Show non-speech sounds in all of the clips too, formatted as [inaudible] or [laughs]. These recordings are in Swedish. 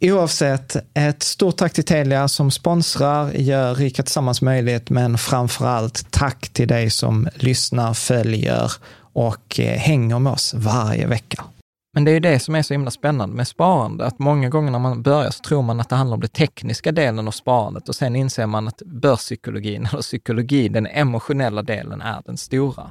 Oavsett, ett stort tack till Telia som sponsrar, gör Rika Tillsammans möjligt, men framför allt tack till dig som lyssnar, följer och eh, hänger med oss varje vecka. Men det är ju det som är så himla spännande med sparande, att många gånger när man börjar så tror man att det handlar om den tekniska delen av sparandet och sen inser man att börspsykologin, eller psykologi, den emotionella delen, är den stora.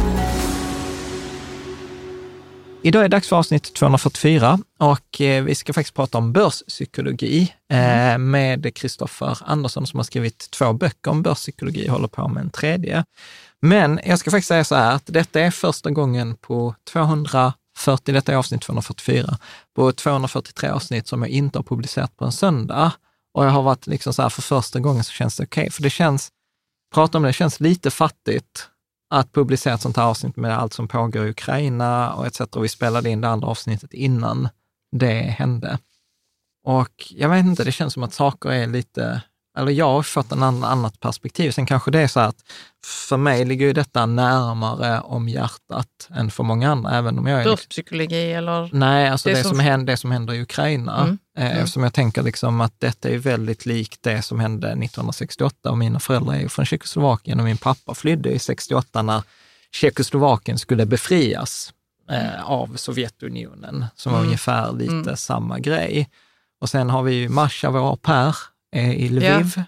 Idag är det dags för avsnitt 244 och eh, vi ska faktiskt prata om börspsykologi eh, med Kristoffer Andersson som har skrivit två böcker om börspsykologi och håller på med en tredje. Men jag ska faktiskt säga så här att detta är första gången på 240, detta är avsnitt 244, på 243 avsnitt som jag inte har publicerat på en söndag. Och jag har varit liksom så här, för första gången så känns det okej, okay, för det känns, prata om det, det känns lite fattigt att publicera ett sånt här avsnitt med allt som pågår i Ukraina och etc. Och vi spelade in det andra avsnittet innan det hände. Och jag vet inte, det känns som att saker är lite, eller jag har fått en annan, annat perspektiv. Sen kanske det är så att för mig ligger ju detta närmare om hjärtat än för många andra, även om jag är... Börspsykologi eller? Nej, alltså det, det som, händer, det som händer i Ukraina. Mm. Eh, mm. Eftersom jag tänker liksom att detta är väldigt likt det som hände 1968 och mina föräldrar är från Tjeckoslovakien och min pappa flydde i 68 när Tjeckoslovakien skulle befrias eh, av Sovjetunionen, som var mm. ungefär lite mm. samma grej. Och sen har vi ju Masha, vår au pair, i Lviv. Ja.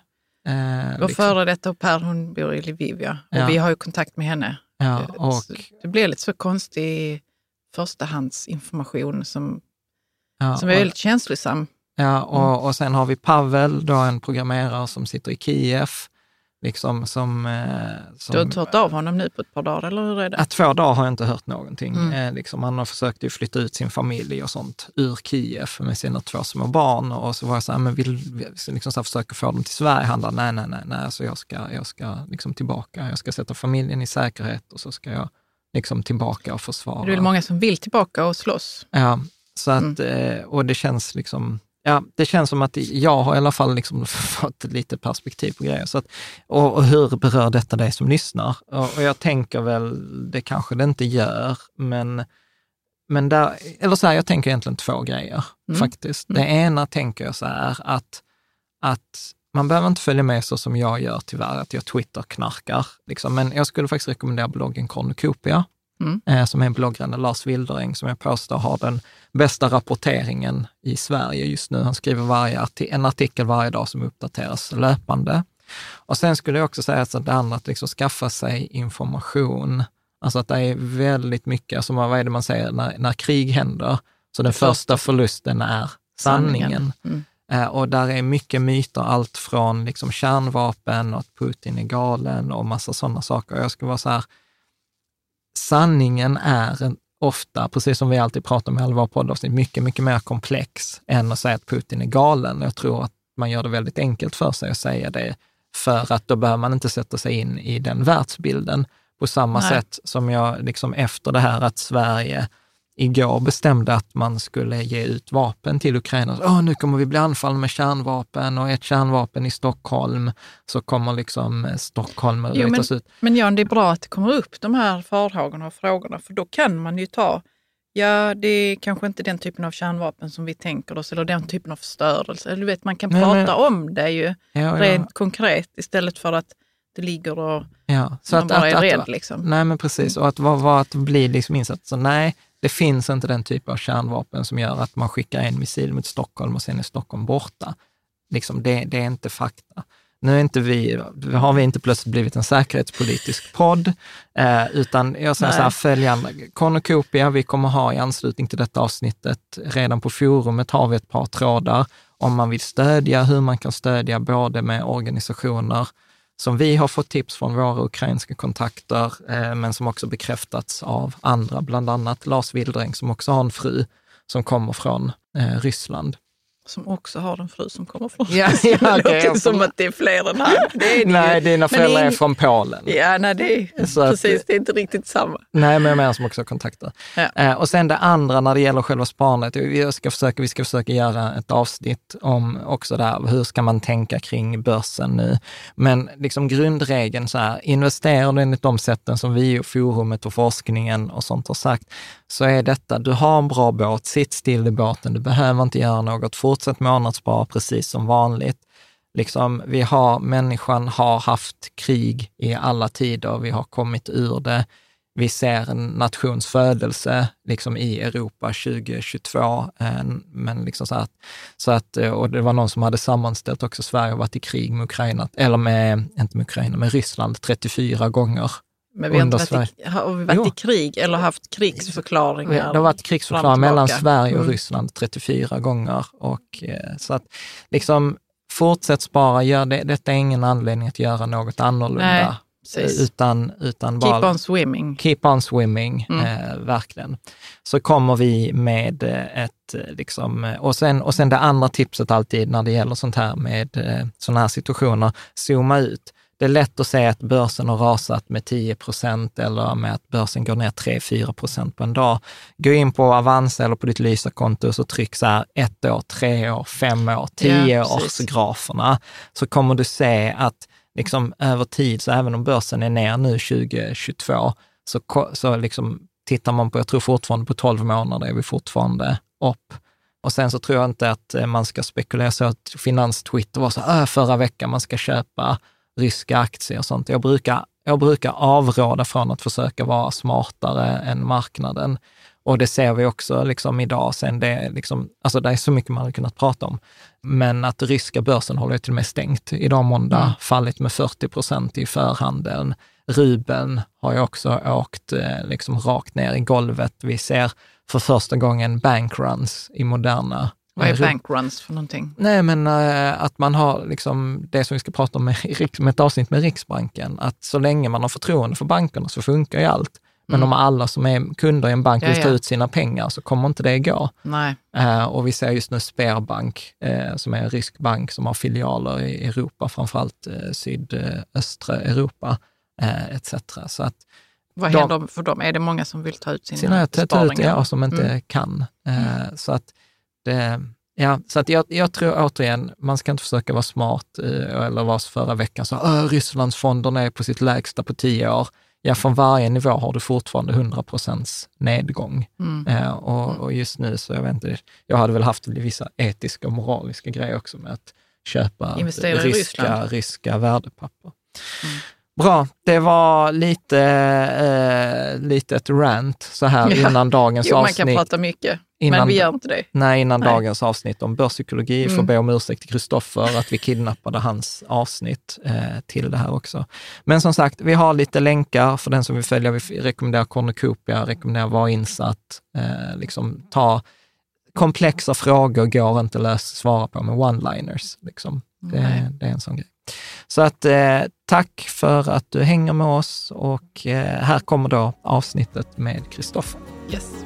Eh, Vår liksom. före detta au pair, hon bor i Lviv, ja. Och ja. vi har ju kontakt med henne. Ja, eh, och... Det blir lite så konstig förstahandsinformation som, ja, som är och... väldigt känslosam. Ja, och, mm. och sen har vi Pavel, då en programmerare som sitter i Kiev. Liksom som, eh, som, du har inte hört av honom nu på ett par dagar, eller hur är det? Att två dagar har jag inte hört någonting. Mm. Eh, liksom, han har försökt ju flytta ut sin familj och sånt ur Kiev med sina två små barn. Och så var jag så här, men vill, liksom så här, försöka få dem till Sverige. Han bara, nej, nej, nej, nej, alltså jag ska, jag ska liksom tillbaka. Jag ska sätta familjen i säkerhet och så ska jag liksom tillbaka och försvara. Det är väl många som vill tillbaka och slåss? Ja, så att, Mm. eh, och det känns liksom, ja, det känns som att jag har i alla fall liksom [laughs] fått lite perspektiv på grejer. Så att, och, och hur berör detta dig som lyssnar? Och, och jag tänker väl, det kanske det inte gör, men, men där, eller så här, jag tänker egentligen två grejer Mm. faktiskt. Det ena tänker jag så här att, att man behöver inte följa med så som jag gör tyvärr, att jag Twitter-knarkar. Liksom. Men jag skulle faktiskt rekommendera bloggen Cornucopia, Mm. eh, som är bloggaren Lars Wilderäng, som jag påstår har den bästa rapporteringen i Sverige just nu. Han skriver varje arti- en artikel varje dag som uppdateras löpande. Och sen skulle jag också säga att det andra, att liksom skaffa sig information. Alltså att det är väldigt mycket, alltså vad är det man säger, när, när krig händer, så den första förlusten är sanningen. Mm. Eh, och där är mycket myter, allt från liksom kärnvapen och att Putin är galen och massa sådana saker. Jag ska vara så här, sanningen är ofta, precis som vi alltid pratar om i alla våra poddavsnitt, mycket, mycket mer komplex än att säga att Putin är galen. Jag tror att man gör det väldigt enkelt för sig att säga det, för att då behöver man inte sätta sig in i den världsbilden på samma Nej. sätt som jag, liksom efter det här att Sverige igår bestämde att man skulle ge ut vapen till Ukraina. Åh, nu kommer vi bli anfallna med kärnvapen och ett kärnvapen i Stockholm, så kommer liksom eh, Stockholm men- rytas ut. Men Jan, det är bra att det kommer upp de här farhågorna och frågorna, för då kan man ju ta, ja, det är kanske inte den typen av kärnvapen som vi tänker oss, eller den typen av förstörelse. Eller du vet, man kan Nej, prata men- om det ju Ja, ja. rent konkret istället för att det ligger och Ja, så man att, bara att, är att, rädd. liksom. Nej, men precis. Och att, vad, vad, att bli liksom insatt. Så nej, det finns inte den typ av kärnvapen som gör att man skickar en missil mot Stockholm och sen är Stockholm borta. Liksom, det, det är inte fakta. Nu är inte vi, har vi inte plötsligt blivit en säkerhetspolitisk podd, eh, utan jag säger Nej. så här, följande. Cornucopia, vi kommer ha i anslutning till detta avsnittet, redan på forumet har vi ett par trådar om man vill stödja, hur man kan stödja både med organisationer som vi har fått tips från våra ukrainska kontakter, eh, men som också bekräftats av andra, bland annat Lars Wildräng som också har en fru som kommer från eh, Ryssland. Som också har en fru som kommer från Ja, [laughs] ja, Det låter jag som att det är fler än han. [laughs] Det är det Nej, ju. dina föräldrar är ing- från Polen. Ja, nej, det är Så att- precis. Det är inte riktigt samma. Nej, men jag menar som också har kontakter. Ja. Eh, och sen det andra när det gäller själva sparandet, vi ska försöka, vi ska försöka göra ett avsnitt om också där, hur ska man tänka kring börsen nu? Men liksom grundregeln så här, investerar du enligt de sätten som vi och forumet och forskningen och sånt har sagt, så är detta, du har en bra båt, sitt still i båten, du behöver inte göra något, fortsätt månadsspara precis som vanligt. Liksom, vi har, människan har haft krig i alla tider, vi har kommit ur det. Vi ser en nations födelse liksom i Europa 2022. Eh, men liksom så att, så att, eh, och det var någon som hade sammanställt också Sverige har varit i krig med Ukraina, eller med, inte med Ukraina, med Ryssland 34 gånger. Men vi har, inte varit i, har vi varit Jo. i krig eller haft krigsförklaringar? Det har varit fram krigsförklaring och mellan? Sverige och Mm. Ryssland 34 gånger. Och, eh, så att liksom, fortsätt spara, gör det, detta är ingen anledning att göra något annorlunda. Nej, precis. utan, utan Keep bara... on swimming. Keep on swimming, Mm. eh, verkligen. Så kommer vi med eh, ett, eh, liksom, och sen, och sen det andra tipset alltid när det gäller sånt här med sådana här situationer, zooma ut. Det är lätt att säga att börsen har rasat med 10 procent eller med att börsen går ner 3-4 procent på en dag. Gå in på Avanza eller på ditt Lysa-konto och så tryck så här ett år, tre år, fem år, tio Ja, års graferna. Så kommer du se att liksom över tid, så även om börsen är ner nu 2022, så, så liksom tittar man på, jag tror fortfarande på 12 månader är vi fortfarande upp. Och sen så tror jag inte att eh, man ska spekulera så att finanstwitter var så här, förra veckan man ska köpa ryska aktier och sånt. Jag brukar, jag brukar avråda från att försöka vara smartare än marknaden. Och det ser vi också liksom idag. Sen det, är liksom, alltså det är så mycket man hade kunnat prata om. Men att ryska börsen håller till och med stängt idag måndag, Mm. fallit med 40 procent i förhandeln. Rubeln har ju också åkt eh, liksom rakt ner i golvet. Vi ser för första gången bankruns i moderna Vad är bankruns för någonting? Nej, men eh, att man har liksom det som vi ska prata om med, [laughs] med ett avsnitt med Riksbanken, att så länge man har förtroende för bankerna så funkar ju allt. Men Mm. om alla som är kunder i en bank vill ta ut sina pengar så kommer inte det gå. Nej. Eh, och vi ser just nu Sberbank, eh, som är en rysk bank som har filialer i Europa, framförallt eh, sydöstra Europa, etc. Så att Vad De- händer för dem? Är det många som vill ta ut sina, sina ut, besparingar? ja, som inte Mm. kan. Eh, Så att, det, ja, så att jag, jag tror återigen, man ska inte försöka vara smart eh, eller vara förra veckan, så "Åh, Rysslandsfonderna är på sitt lägsta på tio år. Ja, från varje nivå har du fortfarande 100 procents nedgång. Mm. Eh, och, och just nu så, jag vet inte, jag hade väl haft vissa etiska och moraliska grejer också med att köpa Investera i ryska, Ryssland. ryska värdepapper. Mm. Bra, det var lite, eh, lite ett rant så här [laughs] Ja. innan dagens Jo, man avsnitt. kan prata mycket, innan, men vi gör inte det. Nej, innan Nej. dagens avsnitt om börspsykologi. Får Mm. be om ursäkt till Kristoffer att vi kidnappade hans avsnitt eh, till det här också. Men som sagt, vi har lite länkar för den som vill följa. Vi rekommenderar Cornucopia, rekommenderar Var insatt, eh, liksom ta komplexa frågor går inte att lösa, svara på med one-liners. Liksom. Det, det är en sån grej. Så att eh, tack för att du hänger med oss och eh, här kommer då avsnittet med Kristoffer. Yes.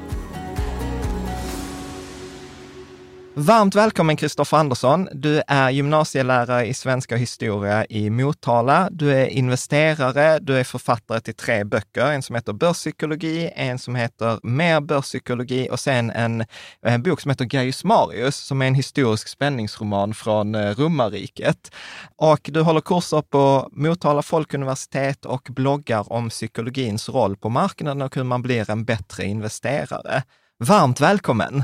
Varmt välkommen Kristoffer Andersson. Du är gymnasielärare i svenska och historia i Motala. Du är investerare, du är författare till tre böcker. En som heter Börspsykologi, en som heter Mer börspsykologi och sen en, en bok som heter Gaius Marius, som är en historisk spänningsroman från eh, romarriket. Och du håller kurser på Motala folkuniversitet och bloggar om psykologins roll på marknaden och hur man blir en bättre investerare. Varmt välkommen!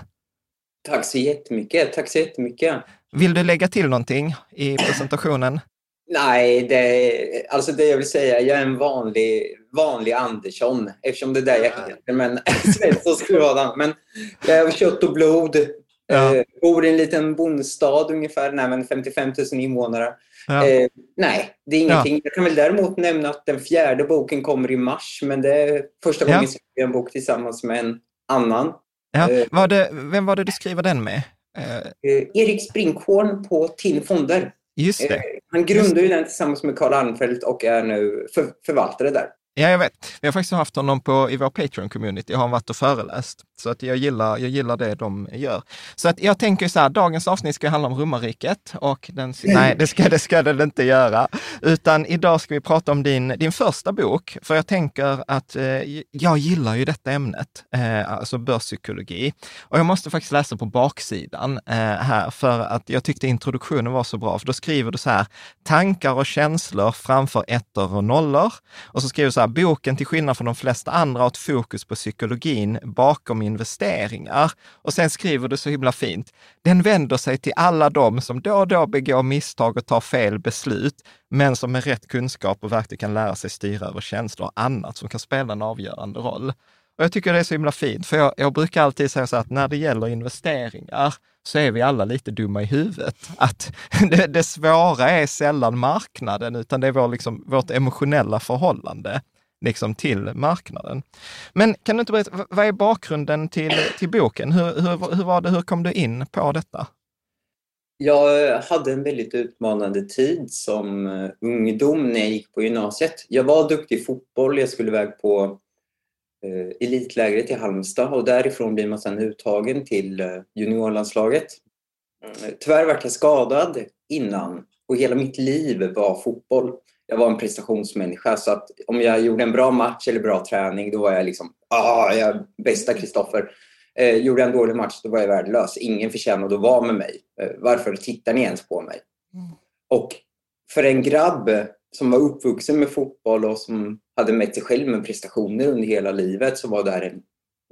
Tack så jättemycket. Tack så jättemycket. Vill du lägga till någonting i presentationen? Nej, det, alltså det jag vill säga, jag är en vanlig, vanlig Andersson eftersom det är där jag heter. Men [laughs] det. Men jag är av kött och blod. Ja. Eh, bor i en liten bondstad ungefär, nej, men 55 000 invånare. Ja. Eh, nej, det är ingenting. Jag kan väl däremot nämna att den fjärde boken kommer i mars, men det är första Ja. gången jag skriver en bok tillsammans med en annan. Ja. eh, Var det, vem var det du skriver den med? Eh, Eh, Erik Springhorn på TIN Fonder. Just det. Han grundade ju den tillsammans med Karl Arnfeldt och är nu för, förvaltare där. Ja, jag vet. Vi har faktiskt haft honom på, i vår Patreon-community, har han varit och föreläst. Så att jag, gillar, jag gillar det de gör. Så att jag tänker så här, dagens avsnitt ska handla om romarriket och den, nej, det ska, det ska den inte göra. Utan idag ska vi prata om din, din första bok, för jag tänker att eh, jag gillar ju detta ämnet, eh, alltså börspsykologi. Och jag måste faktiskt läsa på baksidan eh, här, för att jag tyckte introduktionen var så bra, för då skriver du så här, tankar och känslor framför ettor och nollor. Och så skriver du så här, boken till skillnad från de flesta andra har ett fokus på psykologin bakom investeringar. Och sen skriver du så himla fint, den vänder sig till alla de som då och då begår misstag och tar fel beslut, men som med rätt kunskap och verktyg kan lära sig styra över känslor och annat som kan spela en avgörande roll. Och jag tycker det är så himla fint, för jag, jag brukar alltid säga så här att när det gäller investeringar så är vi alla lite dumma i huvudet. Att [laughs] det, det svåra är sällan marknaden, utan det är vår, liksom, vårt emotionella förhållande liksom, till marknaden. Men kan du inte berätta, vad är bakgrunden till, till boken? Hur, hur, hur var det, hur kom du in på detta? Jag hade en väldigt utmanande tid som eh, ungdom när jag gick på gymnasiet. Jag var duktig i fotboll. Jag skulle iväg på eh, elitlägret i Halmstad och därifrån blir man sedan uttagen till eh, juniorlandslaget. Eh, tyvärr var jag skadad innan och hela mitt liv var fotboll. Jag var en prestationsmänniska så att om jag gjorde en bra match eller bra träning då var jag liksom ah, jag är bästa Kristoffer. Eh, gjorde jag en dålig match då var jag värdelös. Ingen förtjänade att vara med mig. Eh, varför tittar ni ens på mig? Och för en grabb som var uppvuxen med fotboll och som hade mätt sig själv med prestationer under hela livet så var det här en,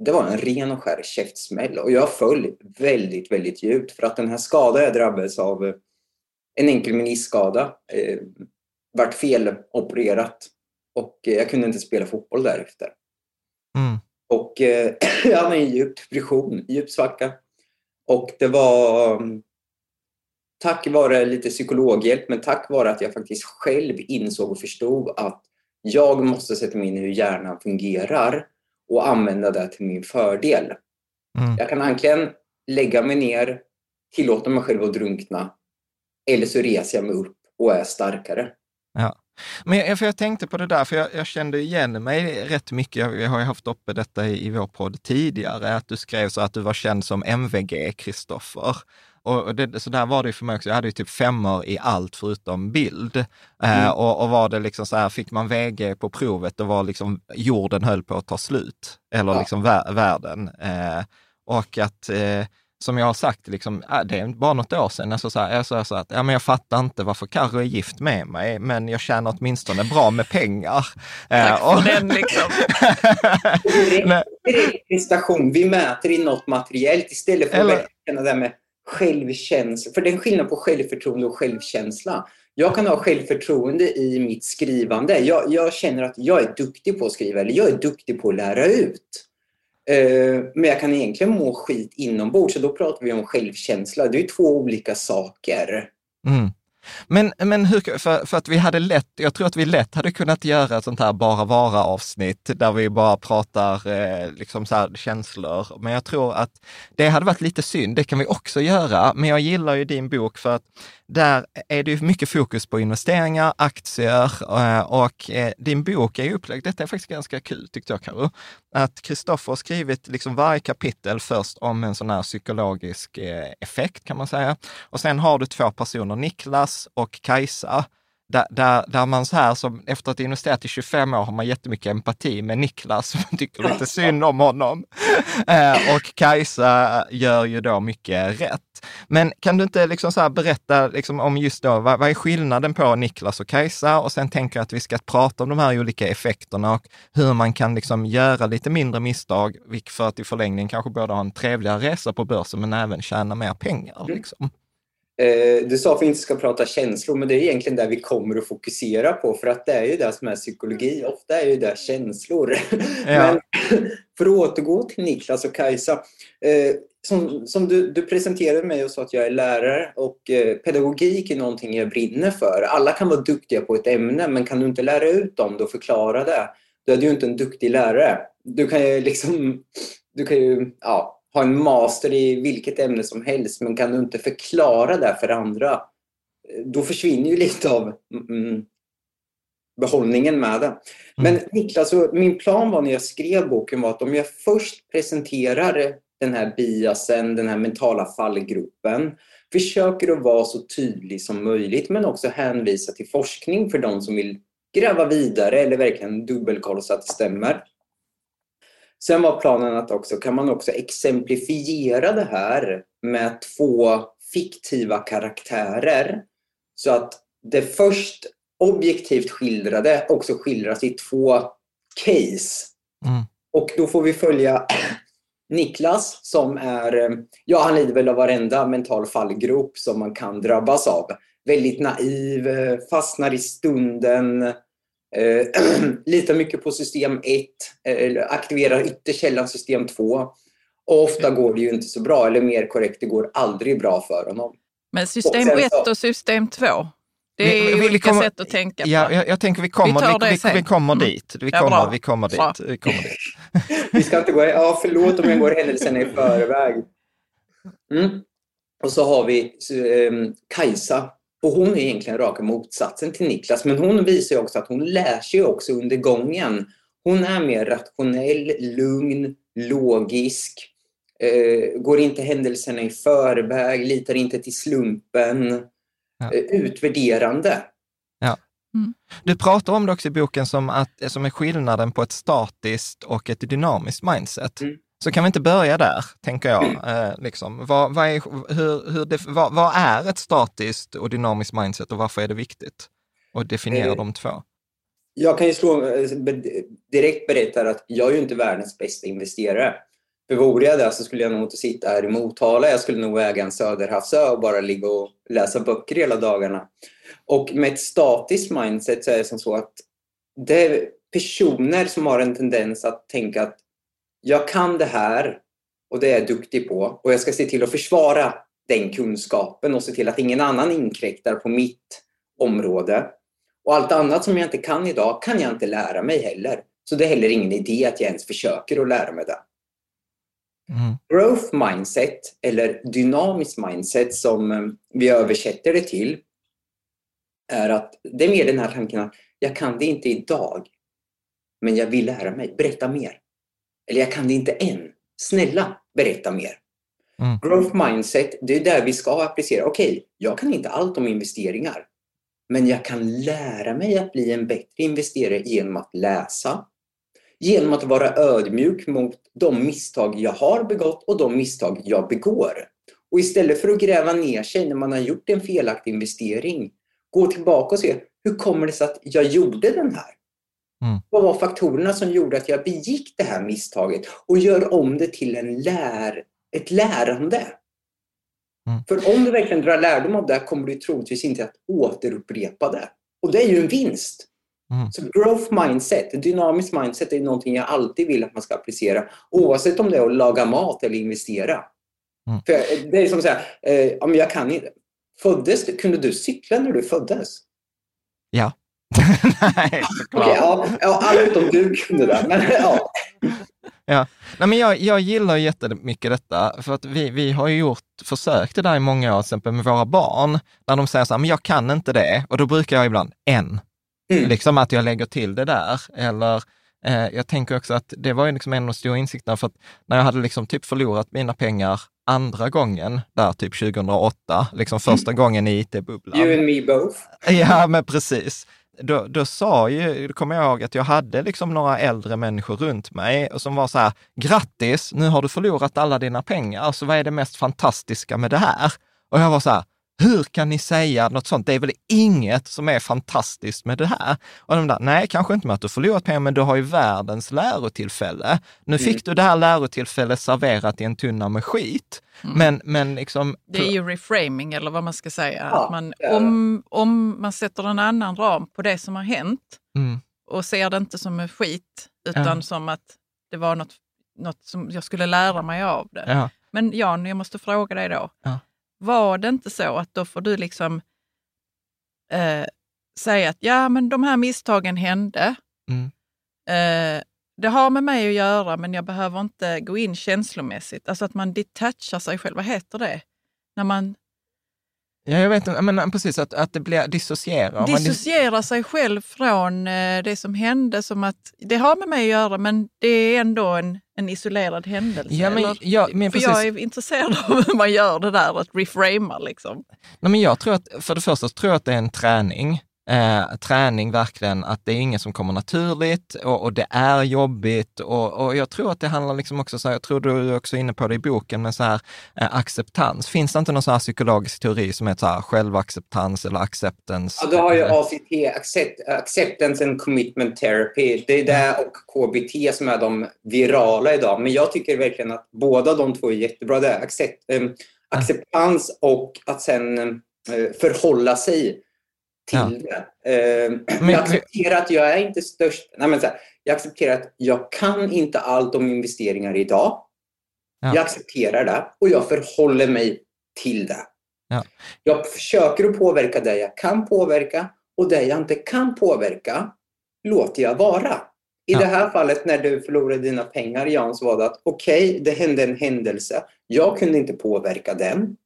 det var en ren och skär käftsmäll. Och jag föll väldigt, väldigt djupt för att den här skadan jag drabbades av, eh, en enkel meniskskada, eh, vart felopererat och eh, jag kunde inte spela fotboll därefter. Mm. Och eh, [clears throat] jag hamnade i en djup depression, djup svacka. Och det var mm, tack vare lite psykologhjälp, men tack vare att jag faktiskt själv insåg och förstod att jag måste sätta mig in i hur hjärnan fungerar och använda det till min fördel. Mm. Jag kan antingen lägga mig ner, tillåter mig själv att drunkna. Eller så reser jag mig upp och är starkare. Ja. Men jag, för jag tänkte på det där, för jag, jag kände igen mig rätt mycket. Jag, jag har ju haft uppe detta i, i vår podd tidigare, att du skrev så att du var känd som MVG Kristoffer. Och det, så där var det för mig också. Jag hade ju typ femmor i allt förutom bild. Eh, mm. Eh, och, och, var det liksom så här, fick man VG på provet, då var liksom jorden höll på att ta slut. Eller ja. liksom vär, världen. Eh, och att eh, som jag har sagt, liksom, äh, det är bara något år sedan, alltså så här, jag sa så att ja, men jag fattar inte varför Carro är gift med mig, men jag tjänar åtminstone bra med pengar. Eh, Tack för och... den liksom. [laughs] prestation, vi mäter i något materiellt istället för Eller... att känna det med självkänsla. För det är en skillnad på självförtroende och självkänsla. Jag kan ha självförtroende i mitt skrivande. Jag, jag känner att jag är duktig på att skriva, eller jag är duktig på att lära ut. Eh, men jag kan egentligen må skit inombords, så då pratar vi om självkänsla. Det är två olika saker. Mm. Men, men hur, för, för att vi hade lätt, jag tror att vi lätt hade kunnat göra ett sånt här bara vara-avsnitt där vi bara pratar eh, liksom så känslor. Men jag tror att det hade varit lite synd, det kan vi också göra. Men jag gillar ju din bok för att där är det mycket fokus på investeringar, aktier eh, och eh, din bok är ju upplagd, detta är faktiskt ganska kul tyckte jag Karo, att Kristoffer har skrivit liksom varje kapitel först om en sån här psykologisk eh, effekt kan man säga. Och sen har du två personer, Niklas och Kajsa, där, där, där, man så här, som efter att ha investerat i 25 år, har man jättemycket empati med Niklas, som tycker lite synd om honom. Eh, och Kajsa gör ju då mycket rätt. Men kan du inte liksom så berätta liksom om just då, vad, vad, är skillnaden på Niklas och Kajsa? Och sen tänker jag att vi ska prata om de här olika effekterna och hur man kan liksom göra lite mindre misstag, för att i förlängningen kanske både ha en trevligare resa på börsen, men även tjäna mer pengar. Mm. Liksom. Eh, du sa att vi inte ska prata känslor, men det är egentligen det vi kommer att fokusera på, för att det är ju det som är psykologi. Ofta är ju det känslor. Ja. Men för att återgå till Niklas och Kajsa. Eh, som, som du, du, presenterade mig och sa att jag är lärare och eh, pedagogik är någonting jag brinner för. Alla kan vara duktiga på ett ämne, men kan du inte lära ut dem och förklara det, då är du inte en duktig lärare. Du kan ju liksom, du kan ju, ja, ha en master i vilket ämne som helst, men kan du inte förklara det för andra, då försvinner ju lite av mm, behållningen med det. Men mm. Niklas, min plan var när jag skrev boken var att om jag först presenterar den här biasen, den här mentala fallgruppen, försöker att vara så tydlig som möjligt men också hänvisa till forskning för de som vill gräva vidare eller verkligen dubbelkolla så att det stämmer. Sen var planen att också kan man också exemplifiera det här med två fiktiva karaktärer så att det först objektivt skildrade också skildras i två case. Mm. Och då får vi följa [clears throat] Niklas som är, ja han lider väl av varenda mental fallgrop som man kan drabbas av. Väldigt naiv, fastnar i stunden, Eh, [clears throat] litar mycket på system 1, eh, aktiverar ytterkällan system 2. Och ofta går det ju inte så bra, eller mer korrekt, det går aldrig bra för honom. Men system 1 och, och system 2, det är ju olika kommer, sätt att tänka på. Ja, jag, jag tänker vi kommer, vi, vi, vi kommer mm. dit. Vi kommer, ja, vi kommer dit. Vi, kommer dit. [laughs] vi ska inte gå, ja förlåt om jag går händelserna i förväg. Mm. Och så har vi um, Kajsa och hon är egentligen raka motsatsen till Niklas, men hon visar också att hon lär sig också under gången. Hon är mer rationell, lugn, logisk, eh, går inte händelserna i förväg, litar inte till slumpen, ja. eh, utvärderande. Ja. Mm. Du pratar om det också i boken som, att, som är skillnaden på ett statiskt och ett dynamiskt mindset. Mm. Så kan vi inte börja där, tänker jag. Eh, liksom. vad, vad, är, hur, hur det, vad, vad, är ett statiskt och dynamiskt mindset och varför är det viktigt? att definiera eh, de två. Jag kan ju slå, eh, direkt berätta att jag är ju inte världens bästa investerare. För vore jag det så skulle jag nog inte sitta här i Motala. Jag skulle nog äga en Söderhavsö och bara ligga och läsa böcker hela dagarna. Och med ett statiskt mindset så är det som så att det är personer som har en tendens att tänka att jag kan det här och det är jag duktig på och jag ska se till att försvara den kunskapen och se till att ingen annan inkräktar på mitt område. Och allt annat som jag inte kan idag kan jag inte lära mig heller. Så det är heller ingen idé att jag ens försöker att lära mig det. Mm. Growth mindset, eller dynamiskt mindset som eh, vi översätter det till, är att det är mer den här tanken att jag kan det inte idag, men jag vill lära mig. Berätta mer. Eller jag kan det inte än. Snälla, berätta mer. Mm. Growth mindset, det är där vi ska applicera. Okej, okay, jag kan inte allt om investeringar. Men jag kan lära mig att bli en bättre investerare genom att läsa, genom att vara ödmjuk mot de misstag jag har begått och de misstag jag begår. Och istället för att gräva ner sig när man har gjort en felaktig investering, gå tillbaka och se hur kommer det sig att jag gjorde den här? Mm. Vad var faktorerna som gjorde att jag begick det här misstaget? Och gör om det till en lär, ett lärande. Mm. För om du verkligen drar lärdom av det kommer du troligtvis inte att återupprepa det. Och det är ju en vinst. Mm. Så growth mindset, dynamiskt mindset är någonting jag alltid vill att man ska applicera oavsett om det är att laga mat eller investera. Mm. För det är som att säga, eh, jag kan inte. Föddes, kunde du cykla när du föddes? Ja. Nej, såklart. Okay, ja, ja, alla utom du kunde det. Men, ja. Ja. Nej, men jag, jag gillar jättemycket detta, för att vi, vi har ju gjort försök det där i många år, till exempel med våra barn, när de säger så här, men jag kan inte det, och då brukar jag ibland, en, mm. liksom att jag lägger till det där, eller eh, jag tänker också att det var ju liksom en av de stora insikterna, för att när jag hade liksom typ förlorat mina pengar andra gången, där typ 2008, liksom första mm. gången i it-bubblan. You and me both. [laughs] Ja, men precis då, då sa ju, då kommer jag ihåg att jag hade liksom några äldre människor runt mig och som var så här, grattis, nu har du förlorat alla dina pengar, så vad är det mest fantastiska med det här? Och jag var så här, hur kan ni säga något sånt? Det är väl inget som är fantastiskt med det här? Och de där, nej, kanske inte med att du förlorat pengar, men du har ju världens lärotillfälle. Nu fick mm. du det här lärotillfället serverat i en tunna med skit. Mm. Men, men liksom... Det är ju reframing eller vad man ska säga. Ja, att man, om, om man sätter en annan ram på det som har hänt mm. och ser det inte som en skit, utan ja. som att det var något, något som jag skulle lära mig av det. Ja. Men Jan, jag måste fråga dig då. Var det inte så att då får du liksom eh, säga att ja, men de här misstagen hände. Mm. Eh, det har med mig att göra, men jag behöver inte gå in känslomässigt. Alltså att man detachar sig själv. Vad heter det? När man... Ja, jag vet men precis att, att det blir dissociera. Dissociera sig själv från eh, det som hände som att det har med mig att göra, men det är ändå en, en isolerad händelse. Ja, men, ja, men för precis. jag är intresserad av hur man gör det där, att reframa liksom. Nej, men jag tror att, för det första tror jag att det är en träning eh, träning verkligen, att det är inget som kommer naturligt och, och det är jobbigt och, och, jag tror att det handlar liksom också så här, jag tror du är också inne på det i boken, men så här eh, acceptans. Finns det inte någon så här psykologisk teori som heter så här, självacceptans eller acceptance? Ja, du har ju ACT, accept, Acceptance and Commitment Therapy. Det är det och KBT som är de virala idag. Men jag tycker verkligen att båda de två är jättebra. Det är accept, eh, acceptans och att sen eh, förhålla sig till ja. det. Eh, jag accepterar att jag är inte störst. Nej, men så här, jag accepterar att jag kan inte allt om investeringar idag. Ja. Jag accepterar det och jag förhåller mig till det. Ja. Jag försöker att påverka det jag kan påverka och det jag inte kan påverka låter jag vara. I ja. det här fallet när du förlorade dina pengar, Jan, så var det att okej, okay, det hände en händelse. Jag kunde inte påverka den.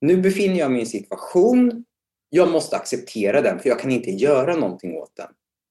Nu befinner jag mig i en situation jag måste acceptera den för jag kan inte göra någonting åt den.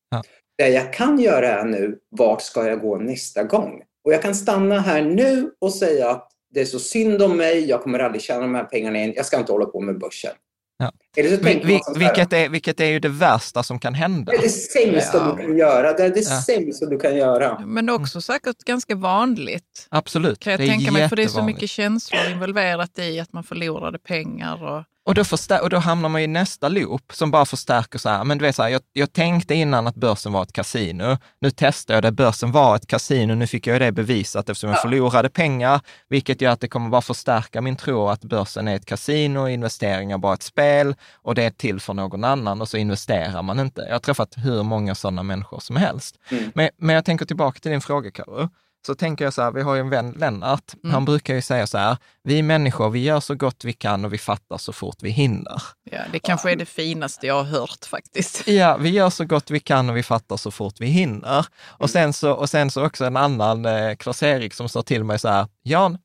Ja. Det jag kan göra är nu, vart ska jag gå nästa gång? Och jag kan stanna här nu och säga att det är så synd om mig, jag kommer aldrig tjäna de här pengarna igen, jag ska inte hålla på med börsen. Ja. Vil, vilket, är, vilket är ju det värsta som kan hända. Det är det sämsta ja. du kan göra. Det är det ja. sämsta du kan göra. Men också säkert ganska vanligt. Absolut. Kan jag tänka mig, för det är så mycket känslor involverat i att man förlorade pengar. Och... Och då, och då hamnar man i nästa loop som bara förstärker så här, men du vet så här, jag, jag tänkte innan att börsen var ett kasino. Nu testar jag det, börsen var ett kasino, nu fick jag det bevisat eftersom jag förlorade pengar, vilket gör att det kommer bara förstärka min tro att börsen är ett kasino, investeringar bara ett spel och det är till för någon annan och så investerar man inte. Jag har träffat hur många sådana människor som helst. Mm. Men, men jag tänker tillbaka till din fråga, Karo. Så tänker jag så här, vi har ju en vän, Lennart, mm. han brukar ju säga så här, vi människor, vi gör så gott vi kan och vi fattar så fort vi hinner. Ja, det kanske är det finaste jag har hört faktiskt. [laughs] Ja, vi gör så gott vi kan och vi fattar så fort vi hinner. Och sen så, och sen så också en annan, eh, Klas-Erik, som sa till mig så här, Jan,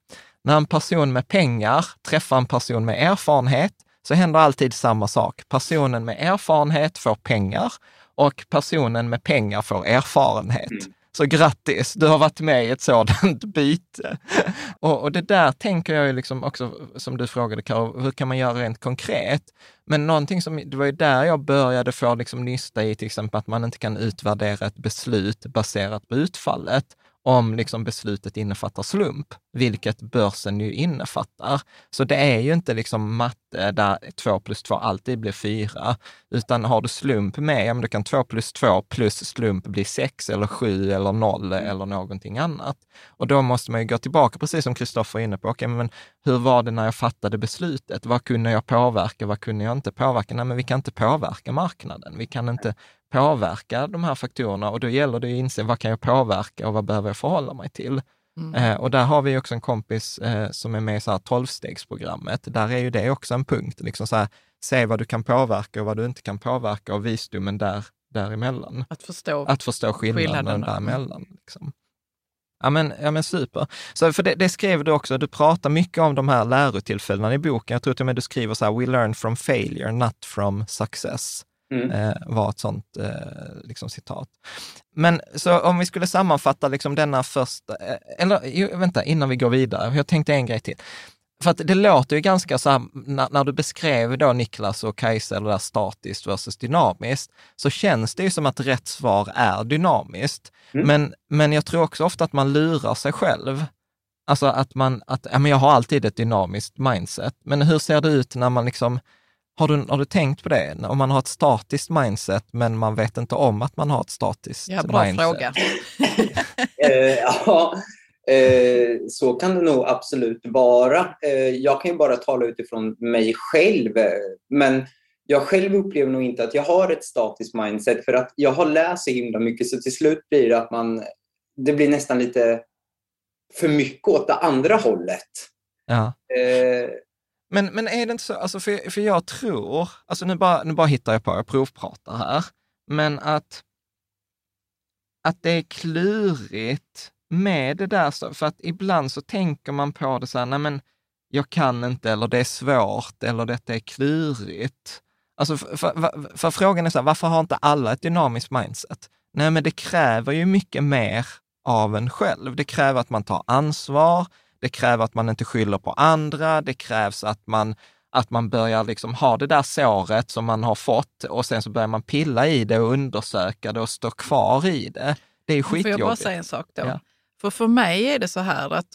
när en person med pengar träffar en person med erfarenhet, så händer alltid samma sak. Personen med erfarenhet får pengar och personen med pengar får erfarenhet. Mm. Så grattis, du har varit med i ett sådant [laughs] byte. och, och, det där tänker jag ju liksom också, som du frågade Karo, hur kan man göra rent konkret? Men någonting som, det var ju där jag började få liksom nysta i till exempel att man inte kan utvärdera ett beslut baserat på utfallet om liksom beslutet innefattar slump, vilket börsen ju innefattar. Så det är ju inte liksom matte där två plus två alltid blir fyra, utan har du slump med, ja, men då kan två plus två plus slump bli sex eller sju eller noll eller någonting annat. Och då måste man ju gå tillbaka, precis som Kristoffer är inne på, okay, men hur var det när jag fattade beslutet? Vad kunde jag påverka? Vad kunde jag inte påverka? Nej, men vi kan inte påverka marknaden. Vi kan inte påverka de här faktorerna och då gäller det att inse vad kan jag påverka och vad behöver jag förhålla mig till? Mm. Eh, och där har vi också en kompis eh, som är med i så här 12-stegsprogrammet. Där är ju det också en punkt, liksom så här, se vad du kan påverka och vad du inte kan påverka och visdomen där, däremellan. Att förstå, att förstå skillnaden skillnaderna. däremellan. Liksom. Ja men, ja men super. Så för det, det, skrev du också, du pratar mycket om de här lärotillfällena i boken. Jag tror till och med du skriver så här, we learn from failure, not from success mm. eh, var ett sånt eh, liksom, citat. Men så om vi skulle sammanfatta liksom denna första, eh, eller vänta, innan vi går vidare, jag tänkte en grej till. För att det låter ju ganska så här, när, när, du beskrev då Niklas och Kajsa, eller där statiskt versus dynamiskt, så känns det ju som att rätt svar är dynamiskt. Mm. Men, men jag tror också ofta att man lurar sig själv. Alltså att man, att ja, men jag har alltid ett dynamiskt mindset. Men hur ser det ut när man liksom har du, har du tänkt på det? Om man har ett statiskt mindset, men man vet inte om att man har ett statiskt ja, bra mindset. fråga. [laughs] eh, ja, eh, så kan det nog absolut vara. Eh, jag kan ju bara tala utifrån mig själv, men jag själv upplever nog inte att jag har ett statiskt mindset för att jag har läst så himla mycket så till slut blir det att man, det blir nästan lite för mycket åt det andra hållet. Ja. Men, men är det inte så, alltså för, för jag tror, alltså nu bara, nu bara hittar jag på, jag provpratar här, men att, att det är klurigt med det där, för att ibland så tänker man på det så här, nej men jag kan inte, eller det är svårt, eller detta är klurigt. Alltså för, för, för frågan är så här, varför har inte alla ett dynamiskt mindset? Nej, men det kräver ju mycket mer av en själv. Det kräver att man tar ansvar, det kräver att man inte skyller på andra. Det krävs att man, att man börjar liksom ha det där såret som man har fått och sen så börjar man pilla i det och undersöka det och stå kvar i det. Det är skitjobbigt. Får jag bara säga en sak då? Ja. För för mig är det så här att,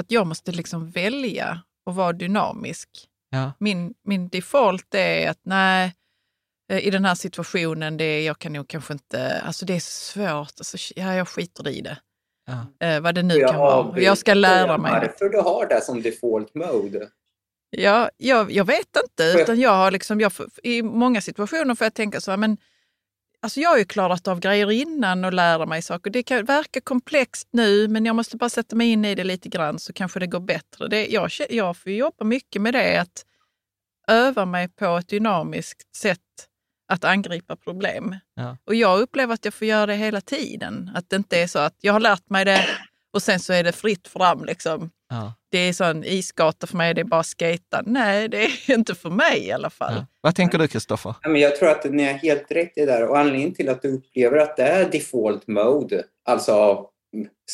att jag måste liksom välja att vara dynamisk. Ja. Min, min default är att nej, eh, i den här situationen, det, jag kan nog kanske inte, alltså det är svårt, alltså, ja, jag skiter i det. Ja. Eh, vad det nu jag kan vara. Jag ska lära mig. Varför du har det som default mode? Ja, jag, jag vet inte. Utan jag har liksom, jag, I många situationer får jag tänka så här, men alltså jag har ju klarat av grejer innan och lära mig saker. Det kan verka komplext nu, men jag måste bara sätta mig in i det lite grann så kanske det går bättre. Det, jag, jag får jobba mycket med det, att öva mig på ett dynamiskt sätt att angripa problem. Ja. Och jag upplever att jag får göra det hela tiden. Att det inte är så att jag har lärt mig det och sen så är det fritt fram. Liksom. Ja. Det är sån isgata för mig, det är bara skata. Nej, det är [laughs] inte för mig i alla fall. Ja. Vad tänker du Kristoffer? Jag tror att ni har helt rätt i det där och anledningen till att du upplever att det är default mode, alltså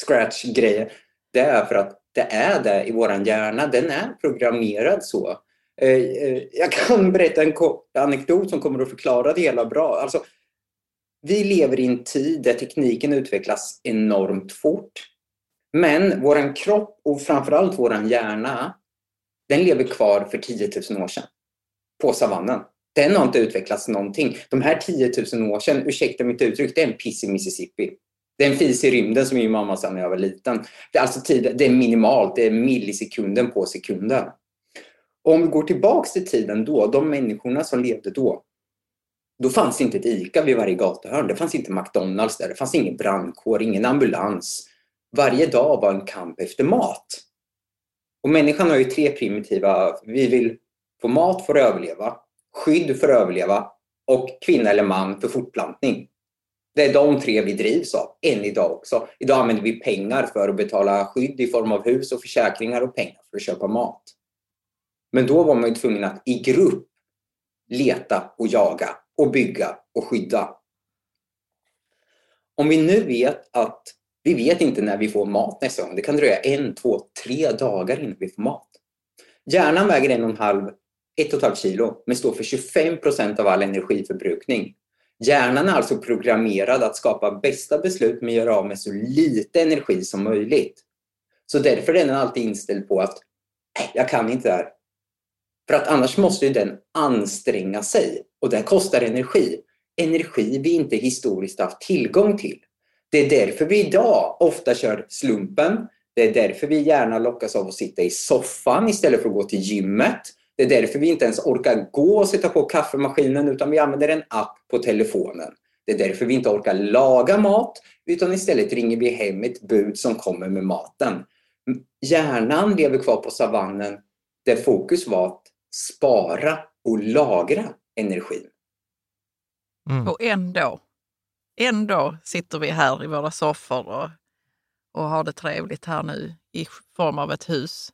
scratch-grejer, det är för att det är det i vår hjärna. Den är programmerad så. Eh, eh, jag kan [laughs] berätta en kort anekdot som kommer att förklara det hela bra. Alltså, vi lever i en tid där tekniken utvecklas enormt fort. Men vår kropp och framförallt vår hjärna, den lever kvar för 10 000 år sedan. På savannen. Den har inte utvecklats någonting. De här 10 000 år sedan, ursäkta mitt uttryck, det är en piss i Mississippi. Det är en fis i rymden som min mamma sa när jag var liten. Det är, alltså tid, det är minimalt, det är millisekunden på sekunden. Om vi går tillbaks till tiden då, de människorna som levde då, då fanns inte ett ICA vid varje gatuhörn. Det fanns inte McDonalds där. Det fanns ingen brandkår, ingen ambulans. varje dag var en kamp efter mat. Och människan har ju tre primitiva, vi vill få mat för att överleva, skydd för att överleva och kvinna eller man för fortplantning. Det är de tre vi drivs av, än idag också. Idag använder vi pengar för att betala skydd i form av hus och försäkringar och pengar för att köpa mat. Men då var man ju tvungen att i grupp leta och jaga och bygga och skydda. Om vi nu vet att vi vet inte när vi får mat nästa gång. Det kan dröja en, två, tre dagar innan vi får mat. Hjärnan väger en och en halv, ett och ett halvt kilo, men står för 25 procent av all energiförbrukning. Hjärnan är alltså programmerad att skapa bästa beslut men göra av med så lite energi som möjligt. Så därför är den alltid inställd på att jag kan inte det här. För att annars måste ju den anstränga sig och det kostar energi. Energi vi inte historiskt haft tillgång till. Det är därför vi idag ofta kör slumpen. Det är därför vi gärna lockas av att sitta i soffan istället för att gå till gymmet. Det är därför vi inte ens orkar gå och sätta på kaffemaskinen utan vi använder en app på telefonen. Det är därför vi inte orkar laga mat utan istället ringer vi hem ett bud som kommer med maten. Hjärnan lever kvar på savannen där fokus var att spara och lagra energin. Mm. Och ändå, ändå sitter vi här i våra soffor och, och har det trevligt här nu i form av ett hus.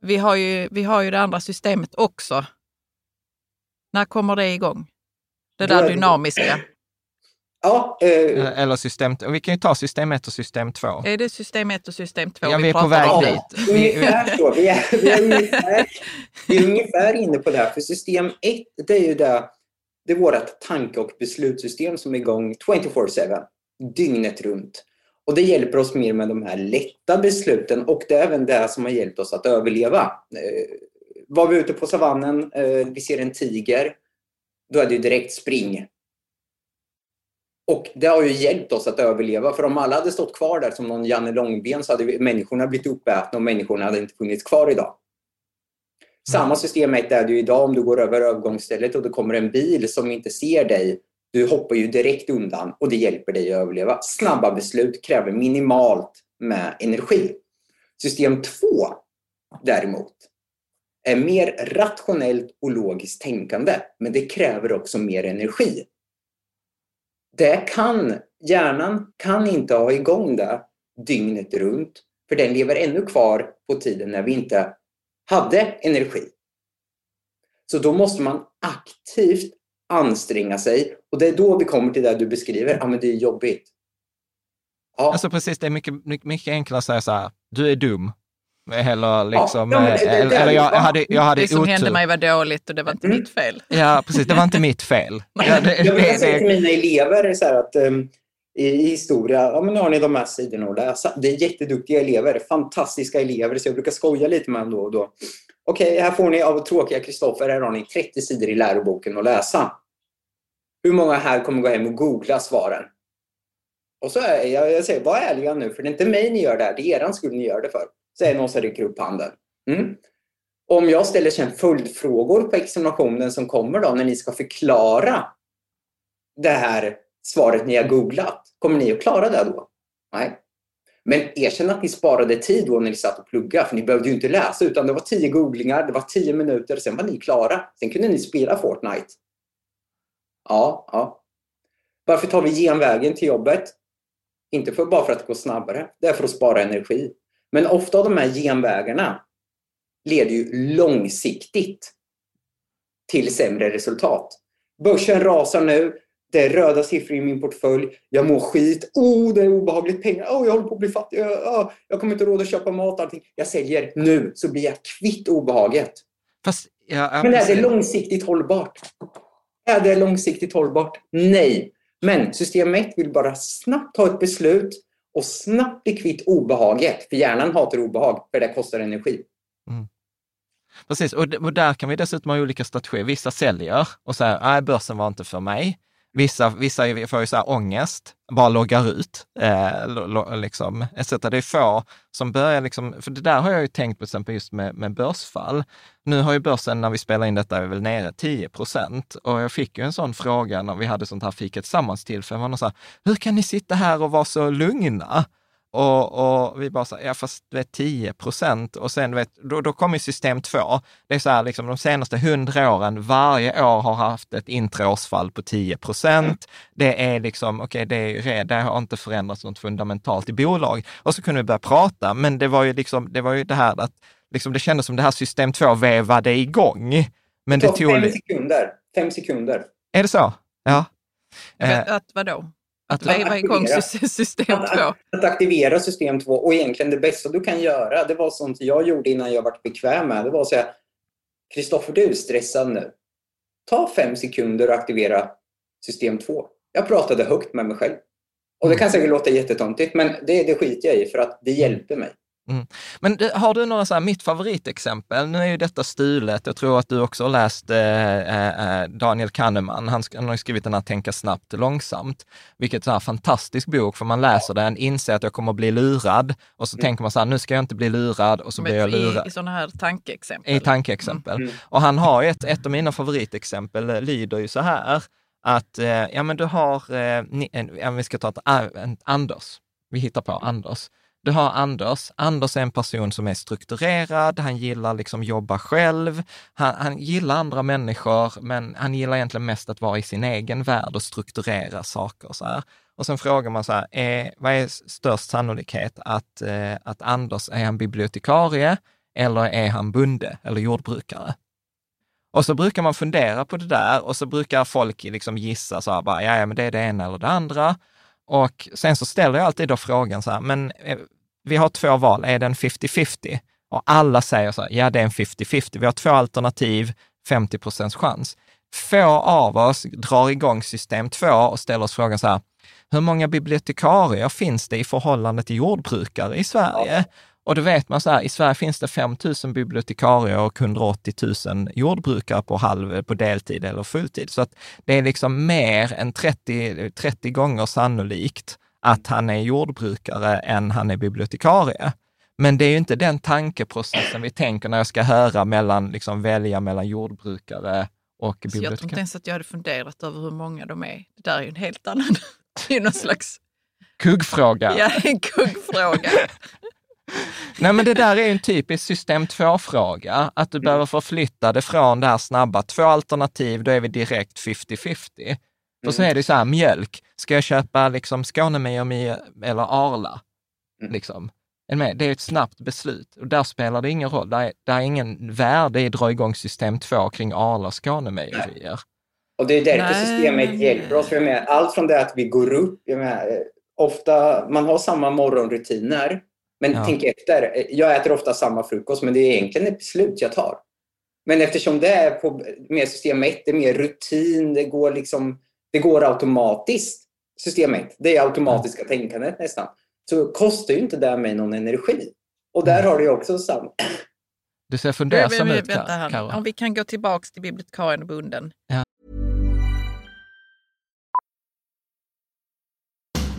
Vi har ju, vi har ju det andra systemet också. När kommer det igång? Det där dynamiska. Ja, eh, eh, Eller system, vi kan ju ta system 1 och system 2. Är det system 1 och system 2 ja, vi, vi är på väg om? dit. Ungefär så. Vi är, vi, är ungefär, vi är ungefär inne på det här. För system 1, det är ju det, det är vårt tanke och beslutssystem som är igång 24-7, dygnet runt. Och det hjälper oss mer med de här lätta besluten och det är även det som har hjälpt oss att överleva. Eh, var vi ute på savannen, eh, vi ser en tiger, då är det ju direkt spring. Och det har ju hjälpt oss att överleva. För om alla hade stått kvar där som någon Janne Långben så hade vi, människorna blivit uppätna och människorna hade inte funnits kvar idag. Samma system är det ju idag om du går över övergångsstället och det kommer en bil som inte ser dig. Du hoppar ju direkt undan och det hjälper dig att överleva. Snabba beslut kräver minimalt med energi. System 2 däremot är mer rationellt och logiskt tänkande, men det kräver också mer energi det kan, hjärnan kan inte ha igång det dygnet runt, för den lever ännu kvar på tiden när vi inte hade energi. Så då måste man aktivt anstränga sig och det är då vi kommer till det du beskriver, ja men det är jobbigt. Ja. Alltså precis, det är mycket, mycket enklare att säga så här, du är dum, eller liksom, ja, det, det, eller, eller jag, jag, hade, jag hade Det som otur. hände mig var dåligt och det var inte mm. mitt fel. Ja, precis. Det var inte mitt fel. [laughs] ja, det, jag brukar säga till mina elever så att um, i historia, ja men nu har ni de här sidorna att läsa. Det är jätteduktiga elever, fantastiska elever, så jag brukar skoja lite med dem då och då. Okej, okay, här får ni av tråkiga Kristoffer, här har ni 30 sidor i läroboken att läsa. Hur många här kommer gå hem och googla svaren? Och så är jag, jag säger, var ärliga nu, för det är inte mig ni gör det här, det är er skull ni gör det för Säger någon som rycker upp handen. Mm. Om jag ställer sen följdfrågor på examinationen som kommer då när ni ska förklara det här svaret ni har googlat, kommer ni att klara det då? Nej. Men erkänn att ni sparade tid då när ni satt och pluggade, för ni behövde ju inte läsa, utan det var tio googlingar, det var tio minuter, sen var ni klara. Sen kunde ni spela Fortnite. Ja, ja. Varför tar vi genvägen till jobbet? Inte för, bara för att det går snabbare, det är för att spara energi. Men ofta de här genvägarna leder ju långsiktigt till sämre resultat. Börsen rasar nu. Det är röda siffror i min portfölj. Jag mår skit. Oh, det är obehagligt pengar. Oh, jag håller på att bli fattig. Oh, jag kommer inte råd att köpa mat. Allting. Jag säljer nu så blir jag kvitt obehaget. Fast, ja, Men är det långsiktigt hållbart? Är det långsiktigt hållbart? Nej. Men system 1 vill bara snabbt ta ett beslut och snabbt bli kvitt obehaget. För hjärnan hatar obehag, för det kostar energi. Mm. Precis, och, och där kan vi dessutom ha olika strategier. Vissa säljer och säger, nej, börsen var inte för mig. Vissa, vissa får ju så här ångest, bara loggar ut, eh, lo, liksom, etc. Det är få som börjar, liksom, för det där har jag ju tänkt på exempel just med, med börsfall. Nu har ju börsen, när vi spelar in detta, är väl nere 10 procent. Och jag fick ju en sån fråga när vi hade sånt här fika tillsammans till, för man sa, hur kan ni sitta här och vara så lugna? Och, och vi bara så ja fast du vet 10 procent och sen vet, då, då kommer system två. Det är så här, liksom de senaste hundra åren, varje år har haft ett introårsfall på 10 procent. Det är liksom, okej, okay, det, det har inte förändrats något fundamentalt i bolag. Och så kunde vi börja prata, men det var ju liksom, det var ju det här att liksom, det kändes som det här system två vevade igång. Men det, tog... Fem sekunder. Fem sekunder. Är det så? Ja. Att vadå? Att, veva igång system 2? Att, att, aktivera system 2 och egentligen det bästa du kan göra, det var sånt jag gjorde innan jag var bekväm med, det var att säga Kristoffer, du är stressad nu. Ta fem sekunder och aktivera system 2. Jag pratade högt med mig själv. Och det kan säkert låta jättetöntigt, men det, det skiter jag i för att det hjälper mig. Mm. Men har du några så här, mitt favoritexempel, nu är ju detta stulet, jag tror att du också har läst eh, eh, Daniel Kahneman, han, han har skrivit den här Tänka snabbt långsamt, vilket är en fantastisk bok, för man läser den, inser att jag kommer att bli lurad och så mm. tänker man så här, nu ska jag inte bli lurad och så Men blir jag lurad. I, i sådana här tankeexempel? I tankeexempel. Mm. Och han har ett, ett av mina favoritexempel, eh, lyder ju så här, att eh, ja men du har, eh, en, vi ska ta ett, en, Anders, vi hittar på Anders. Du har Anders. Anders är en person som är strukturerad, han gillar liksom jobba själv, han, han, gillar andra människor, men han gillar egentligen mest att vara i sin egen värld och strukturera saker. Och, så här. och sen frågar man så här, är, vad är störst sannolikhet att, eh, att Anders är en bibliotekarie eller är han bonde eller jordbrukare? Och så brukar man fundera på det där och så brukar folk liksom gissa så här, bara, ja, men det är det ena eller det andra. Och sen så ställer jag alltid då frågan så här, men eh, vi har två val, är det en 50-50? Och alla säger så här, ja det är en 50-50. Vi har två alternativ, 50 procents chans. Få av oss drar igång system två och ställer oss frågan så här, hur många bibliotekarier finns det i förhållande till jordbrukare i Sverige? Och då vet man så här, i Sverige finns det 5 000 bibliotekarier och 180 000 jordbrukare på, halv, på deltid eller fulltid. Så att det är liksom mer än 30, 30 gånger sannolikt att han är jordbrukare än han är bibliotekarie. Men det är ju inte den tankeprocessen vi tänker när jag ska höra mellan, liksom välja mellan jordbrukare och bibliotekarie. Jag tror inte ens att jag hade funderat över hur många de är. Det där är ju en helt annan, [laughs] det är någon slags... Kuggfråga. Ja, en kuggfråga. [laughs] Nej, men det där är en typisk system 2-fråga, att du mm. behöver förflytta det från det här snabba. Två alternativ, då är vi direkt 50-50. Mm. För så är det så här, mjölk, ska jag köpa liksom Skånemejeri eller Arla? Mm. Liksom. Det är ett snabbt beslut och där spelar det ingen roll. Det är, det är ingen värde i att dra igång system 2 kring Arla och Skånemejerier. Och det är därför Nej. systemet hjälper oss. Med allt från det att vi går upp, med, ofta, man har samma morgonrutiner, men ja. tänk efter. Jag äter ofta samma frukost, men det är egentligen ett beslut jag tar. Men eftersom det är på mer system 1, det är mer rutin, det går, liksom, det går automatiskt. System 1, det är automatiska ja. tänkandet nästan. Så kostar ju inte det mig någon energi. Och där har du ju också samma. Du ser fundersam ut, Karo. Om vi kan gå tillbaka till bibliotekarien och bunden. Ja.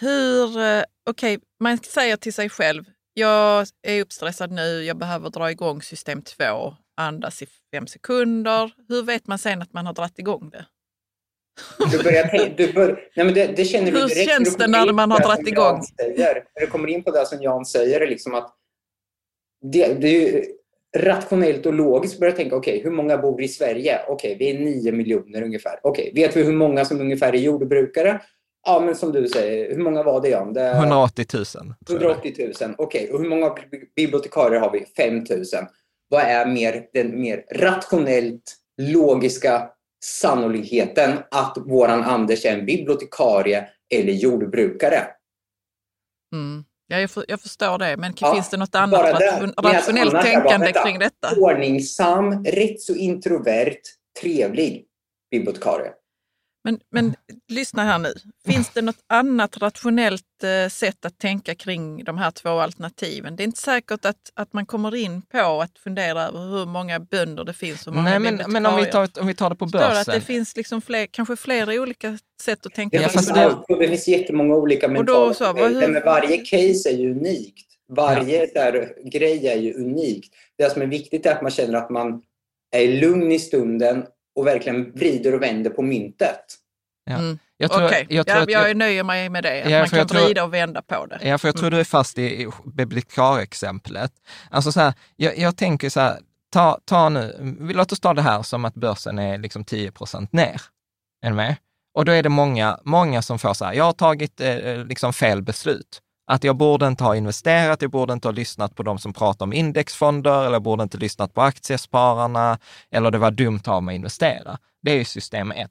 Hur, eh, okej, okay, man säger till sig själv, jag är uppstressad nu, jag behöver dra igång system 2, andas i fem sekunder. Hur vet man sen att man har dragit igång det? Du börjar [laughs] tänka, du bör, nej men det, det känner Hur direkt känns det när man har dragit igång? Säger, när du kommer in på det som Jan säger, liksom att det, det är ju rationellt och logiskt börja tänka, okej, okay, hur många bor i Sverige? Okej, okay, vi är nio miljoner ungefär. Okej, okay, vet vi hur många som ungefär är jordbrukare? Ja, men som du säger, hur många var det Jan? Det... 180 000. 180 000, okej. Och hur många bibliotekarier har vi? 5 000. Vad är mer, den mer rationellt logiska sannolikheten att våran Anders är en bibliotekarie eller jordbrukare? Mm. Ja, jag, för, jag, förstår det, men ja, finns det något annat ration, rationellt tänkande detta. kring detta? Ordningsam, rätt så introvert, trevlig bibliotekarie. Men, men lyssna här nu. Finns det något annat rationellt eh, sätt att tänka kring de här två alternativen? Det är inte säkert att, att man kommer in på att fundera över hur många bönder det finns. Och Nej, men, men om, vi tar, om vi tar det på börsen. att det finns liksom fler, kanske flera olika sätt att tänka. Det, finns, det, det finns jättemånga olika mentala så, vad, hur... Varje case är ju unikt. Varje ja. där, grej är ju unikt. Det som är viktigt är att man känner att man är lugn i stunden och verkligen vrider och vänder på myntet. Ja. Mm. Jag, tror, okay. jag, tror jag, jag nöjer mig med det, att ja, man kan tror, vrida och vända på det. Ja, för jag tror mm. du är fast i bibliotekarexemplet. Alltså så här, jag, jag tänker så här, ta, ta nu, låt oss ta det här som att börsen är liksom 10 procent ner. Är du med? Och då är det många, många som får så här, jag har tagit eh, liksom fel beslut. Att jag borde inte ha investerat, jag borde inte ha lyssnat på de som pratar om indexfonder, eller jag borde inte ha lyssnat på aktiespararna, eller det var dumt av mig att investera. Det är ju system ett,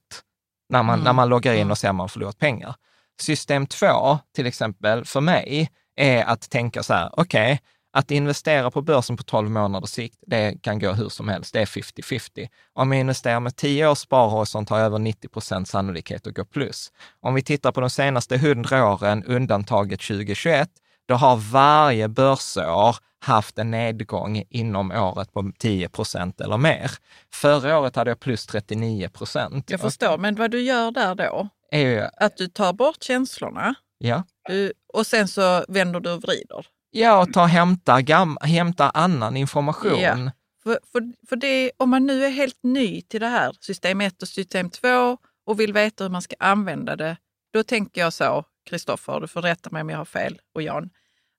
när man, mm. när man loggar in och ser att man förlorat pengar. System två, till exempel för mig, är att tänka så här, okej, okay, att investera på börsen på 12 månaders sikt, det kan gå hur som helst. Det är 50-50. Om jag investerar med 10 års sparhorisont har jag över 90 procent sannolikhet att gå plus. Om vi tittar på de senaste 100 åren, undantaget 2021, då har varje börsår haft en nedgång inom året på 10 procent eller mer. Förra året hade jag plus 39 procent. Jag förstår, men vad du gör där då, är att du tar bort känslorna ja. du, och sen så vänder du och vrider. Ja, och ta hämta, gam, hämta annan information. Ja. För, för, för det, om man nu är helt ny till det här, system 1 och system 2 och vill veta hur man ska använda det, då tänker jag så, Kristoffer, du får rätta mig om jag har fel, och Jan,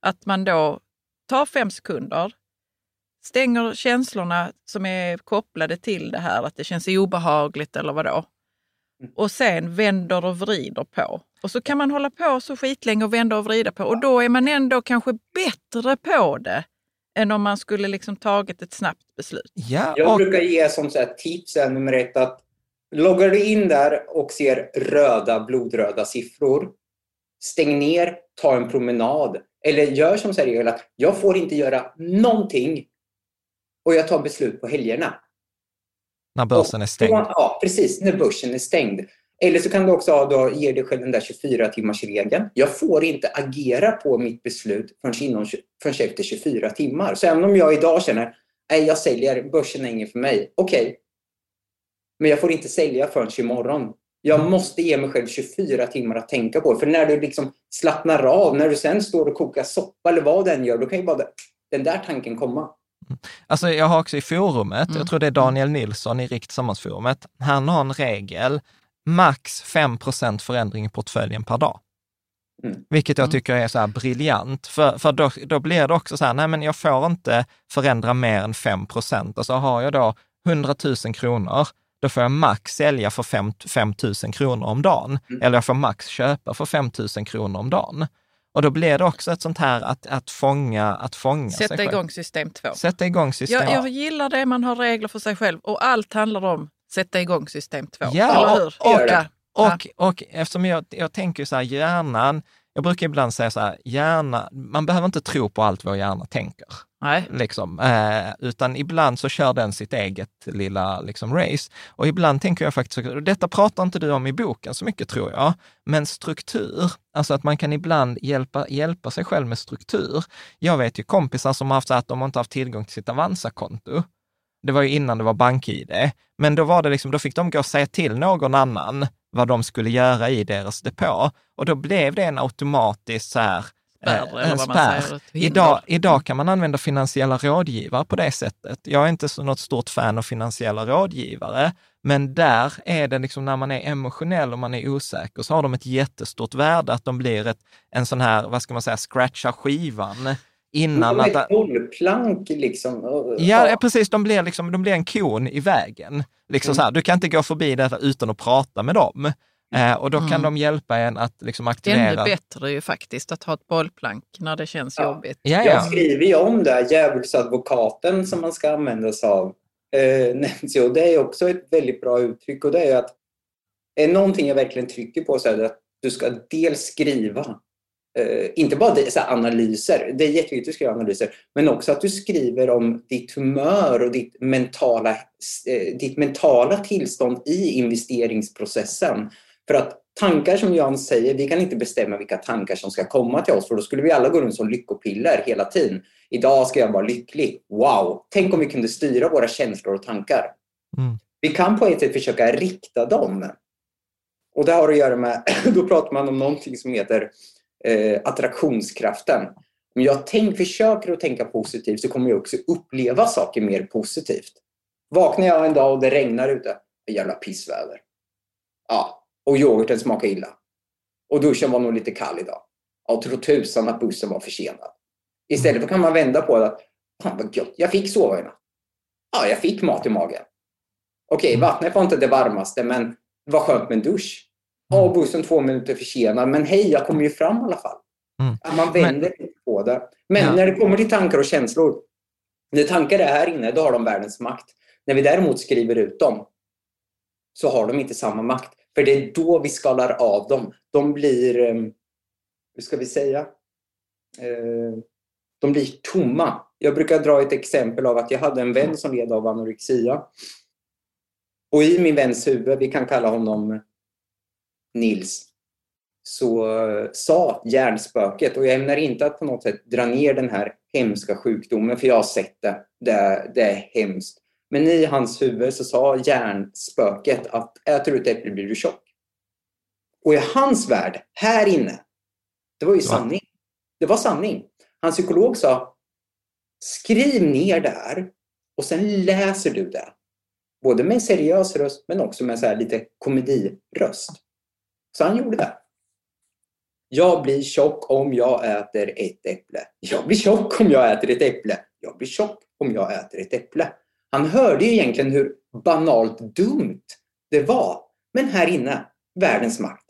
att man då tar fem sekunder, stänger känslorna som är kopplade till det här, att det känns obehagligt eller vadå, och sen vänder och vrider på. Och så kan man hålla på så skitlänge och vända och vrida på och då är man ändå kanske bättre på det än om man skulle liksom tagit ett snabbt beslut. Ja, Jag brukar ge som så tips nummer ett att loggar du in där och ser röda, blodröda siffror, stäng ner, ta en promenad. Eller gör som så att jag får inte göra någonting och jag tar beslut på helgerna. När börsen är stängd? Ja, precis. När börsen är stängd. Eller så kan du också ha då, ge dig själv den där 24-timmarsregeln. Jag får inte agera på mitt beslut förrän, inom, förrän efter 24 timmar. Så även om jag idag känner nej, jag säljer, börsen är ingen för mig. Okej. Okay. Men jag får inte sälja förrän imorgon. Jag måste ge mig själv 24 timmar att tänka på. För när du liksom slappnar av, när du sen står och kokar soppa eller vad den gör, då kan ju bara den där tanken komma. Alltså jag har också i forumet, mm. jag tror det är Daniel Nilsson i Rikt han har en regel, max 5% förändring i portföljen per dag. Mm. Vilket jag mm. tycker är så här briljant, för, för då, då blir det också så här, nej men jag får inte förändra mer än 5 procent. Och så har jag då 100 000 kronor, då får jag max sälja för 5, 5 000 kronor om dagen. Mm. Eller jag får max köpa för 5 000 kronor om dagen. Och då blir det också ett sånt här att, att fånga, att fånga Sätta sig igång system två. Sätta igång system jag, jag gillar det, man har regler för sig själv och allt handlar om sätta igång system 2. Ja, eller hur? och, ja. och, och, och eftersom jag, jag tänker så här, hjärnan, jag brukar ibland säga så här, hjärna, man behöver inte tro på allt vår hjärna tänker. Nej. Liksom, eh, utan ibland så kör den sitt eget lilla liksom, race. Och ibland tänker jag faktiskt, och detta pratar inte du om i boken så mycket tror jag, men struktur, alltså att man kan ibland hjälpa, hjälpa sig själv med struktur. Jag vet ju kompisar som har haft så att de inte haft tillgång till sitt Avanza-konto. Det var ju innan det var bank-id, men då var det liksom, då fick de gå och säga till någon annan vad de skulle göra i deras depå. Och då blev det en automatisk så här, Spärr, en spärr. Idag, idag kan man använda finansiella rådgivare på det sättet. Jag är inte så något stort fan av finansiella rådgivare, men där är det liksom när man är emotionell och man är osäker så har de ett jättestort värde att de blir ett, en sån här, vad ska man säga, scratcha skivan innan att... Ett bollplank liksom. Ja, ja, precis. De blir, liksom, de blir en kon i vägen. Liksom mm. så här, du kan inte gå förbi detta utan att prata med dem. Eh, och då kan mm. de hjälpa en att liksom aktivera... Ännu bättre ju faktiskt att ha ett bollplank när det känns ja. jobbigt. Ja, ja. Jag skriver ju om det, djävulsadvokaten som man ska använda sig av. Eh, [laughs] nämns ju. Det är också ett väldigt bra uttryck och det är att är någonting jag verkligen trycker på så är det att du ska dels skriva Uh, inte bara det, så analyser, det är jätteviktigt att skriva analyser, men också att du skriver om ditt humör och ditt mentala, uh, ditt mentala tillstånd i investeringsprocessen. För att tankar som Jan säger, vi kan inte bestämma vilka tankar som ska komma till oss för då skulle vi alla gå runt som lyckopiller hela tiden. Idag ska jag vara lycklig. Wow! Tänk om vi kunde styra våra känslor och tankar. Mm. Vi kan på ett sätt försöka rikta dem. Och det har att göra med, [clears throat] då pratar man om någonting som heter eh, attraktionskraften. Om jag tänk, försöker att tänka positivt så kommer jag också uppleva saker mer positivt. Vaknar jag en dag och det regnar ute, jävla pissväder. Ja, och yoghurten smakar illa. Och duschen var nog lite kall idag. Ja, tro tusan att bussen var försenad. Istället kan man vända på det att, fan vad gött, jag fick sova i natt. Ja, jag fick mat i magen. Okej, vattnet var inte det varmaste, men det var skönt med en dusch. Ja, bussen två minuter försenad, men hej, jag kommer ju fram i alla fall. Mm. Man vänder men, på det. Men ja. när det kommer till tankar och känslor, när tankar är här inne, då har de världens makt. När vi däremot skriver ut dem, så har de inte samma makt. För det är då vi skalar av dem. De blir, ehm, hur ska vi säga, eh, de blir tomma. Jag brukar dra ett exempel av att jag hade en vän som led av anorexia. Och i min väns huvud, vi kan kalla honom Nils, så sa hjärnspöket, och jag ämnar inte att på något sätt dra ner den här hemska sjukdomen, för jag har sett det. Det, det är hemskt. Men i hans huvud så sa hjärnspöket att äter du ett äpple blir du tjock. Och i hans värld, här inne, det var ju sanning. Det var sanning. Hans psykolog sa, skriv ner det här och sen läser du det. Både med en seriös röst men också med så lite komediröst. Så han gjorde det. Jag blir tjock om jag äter ett äpple. Jag blir tjock om jag äter ett äpple. Jag blir tjock om jag äter ett äpple. Han hörde ju egentligen hur banalt dumt det var. Men här inne, världens makt.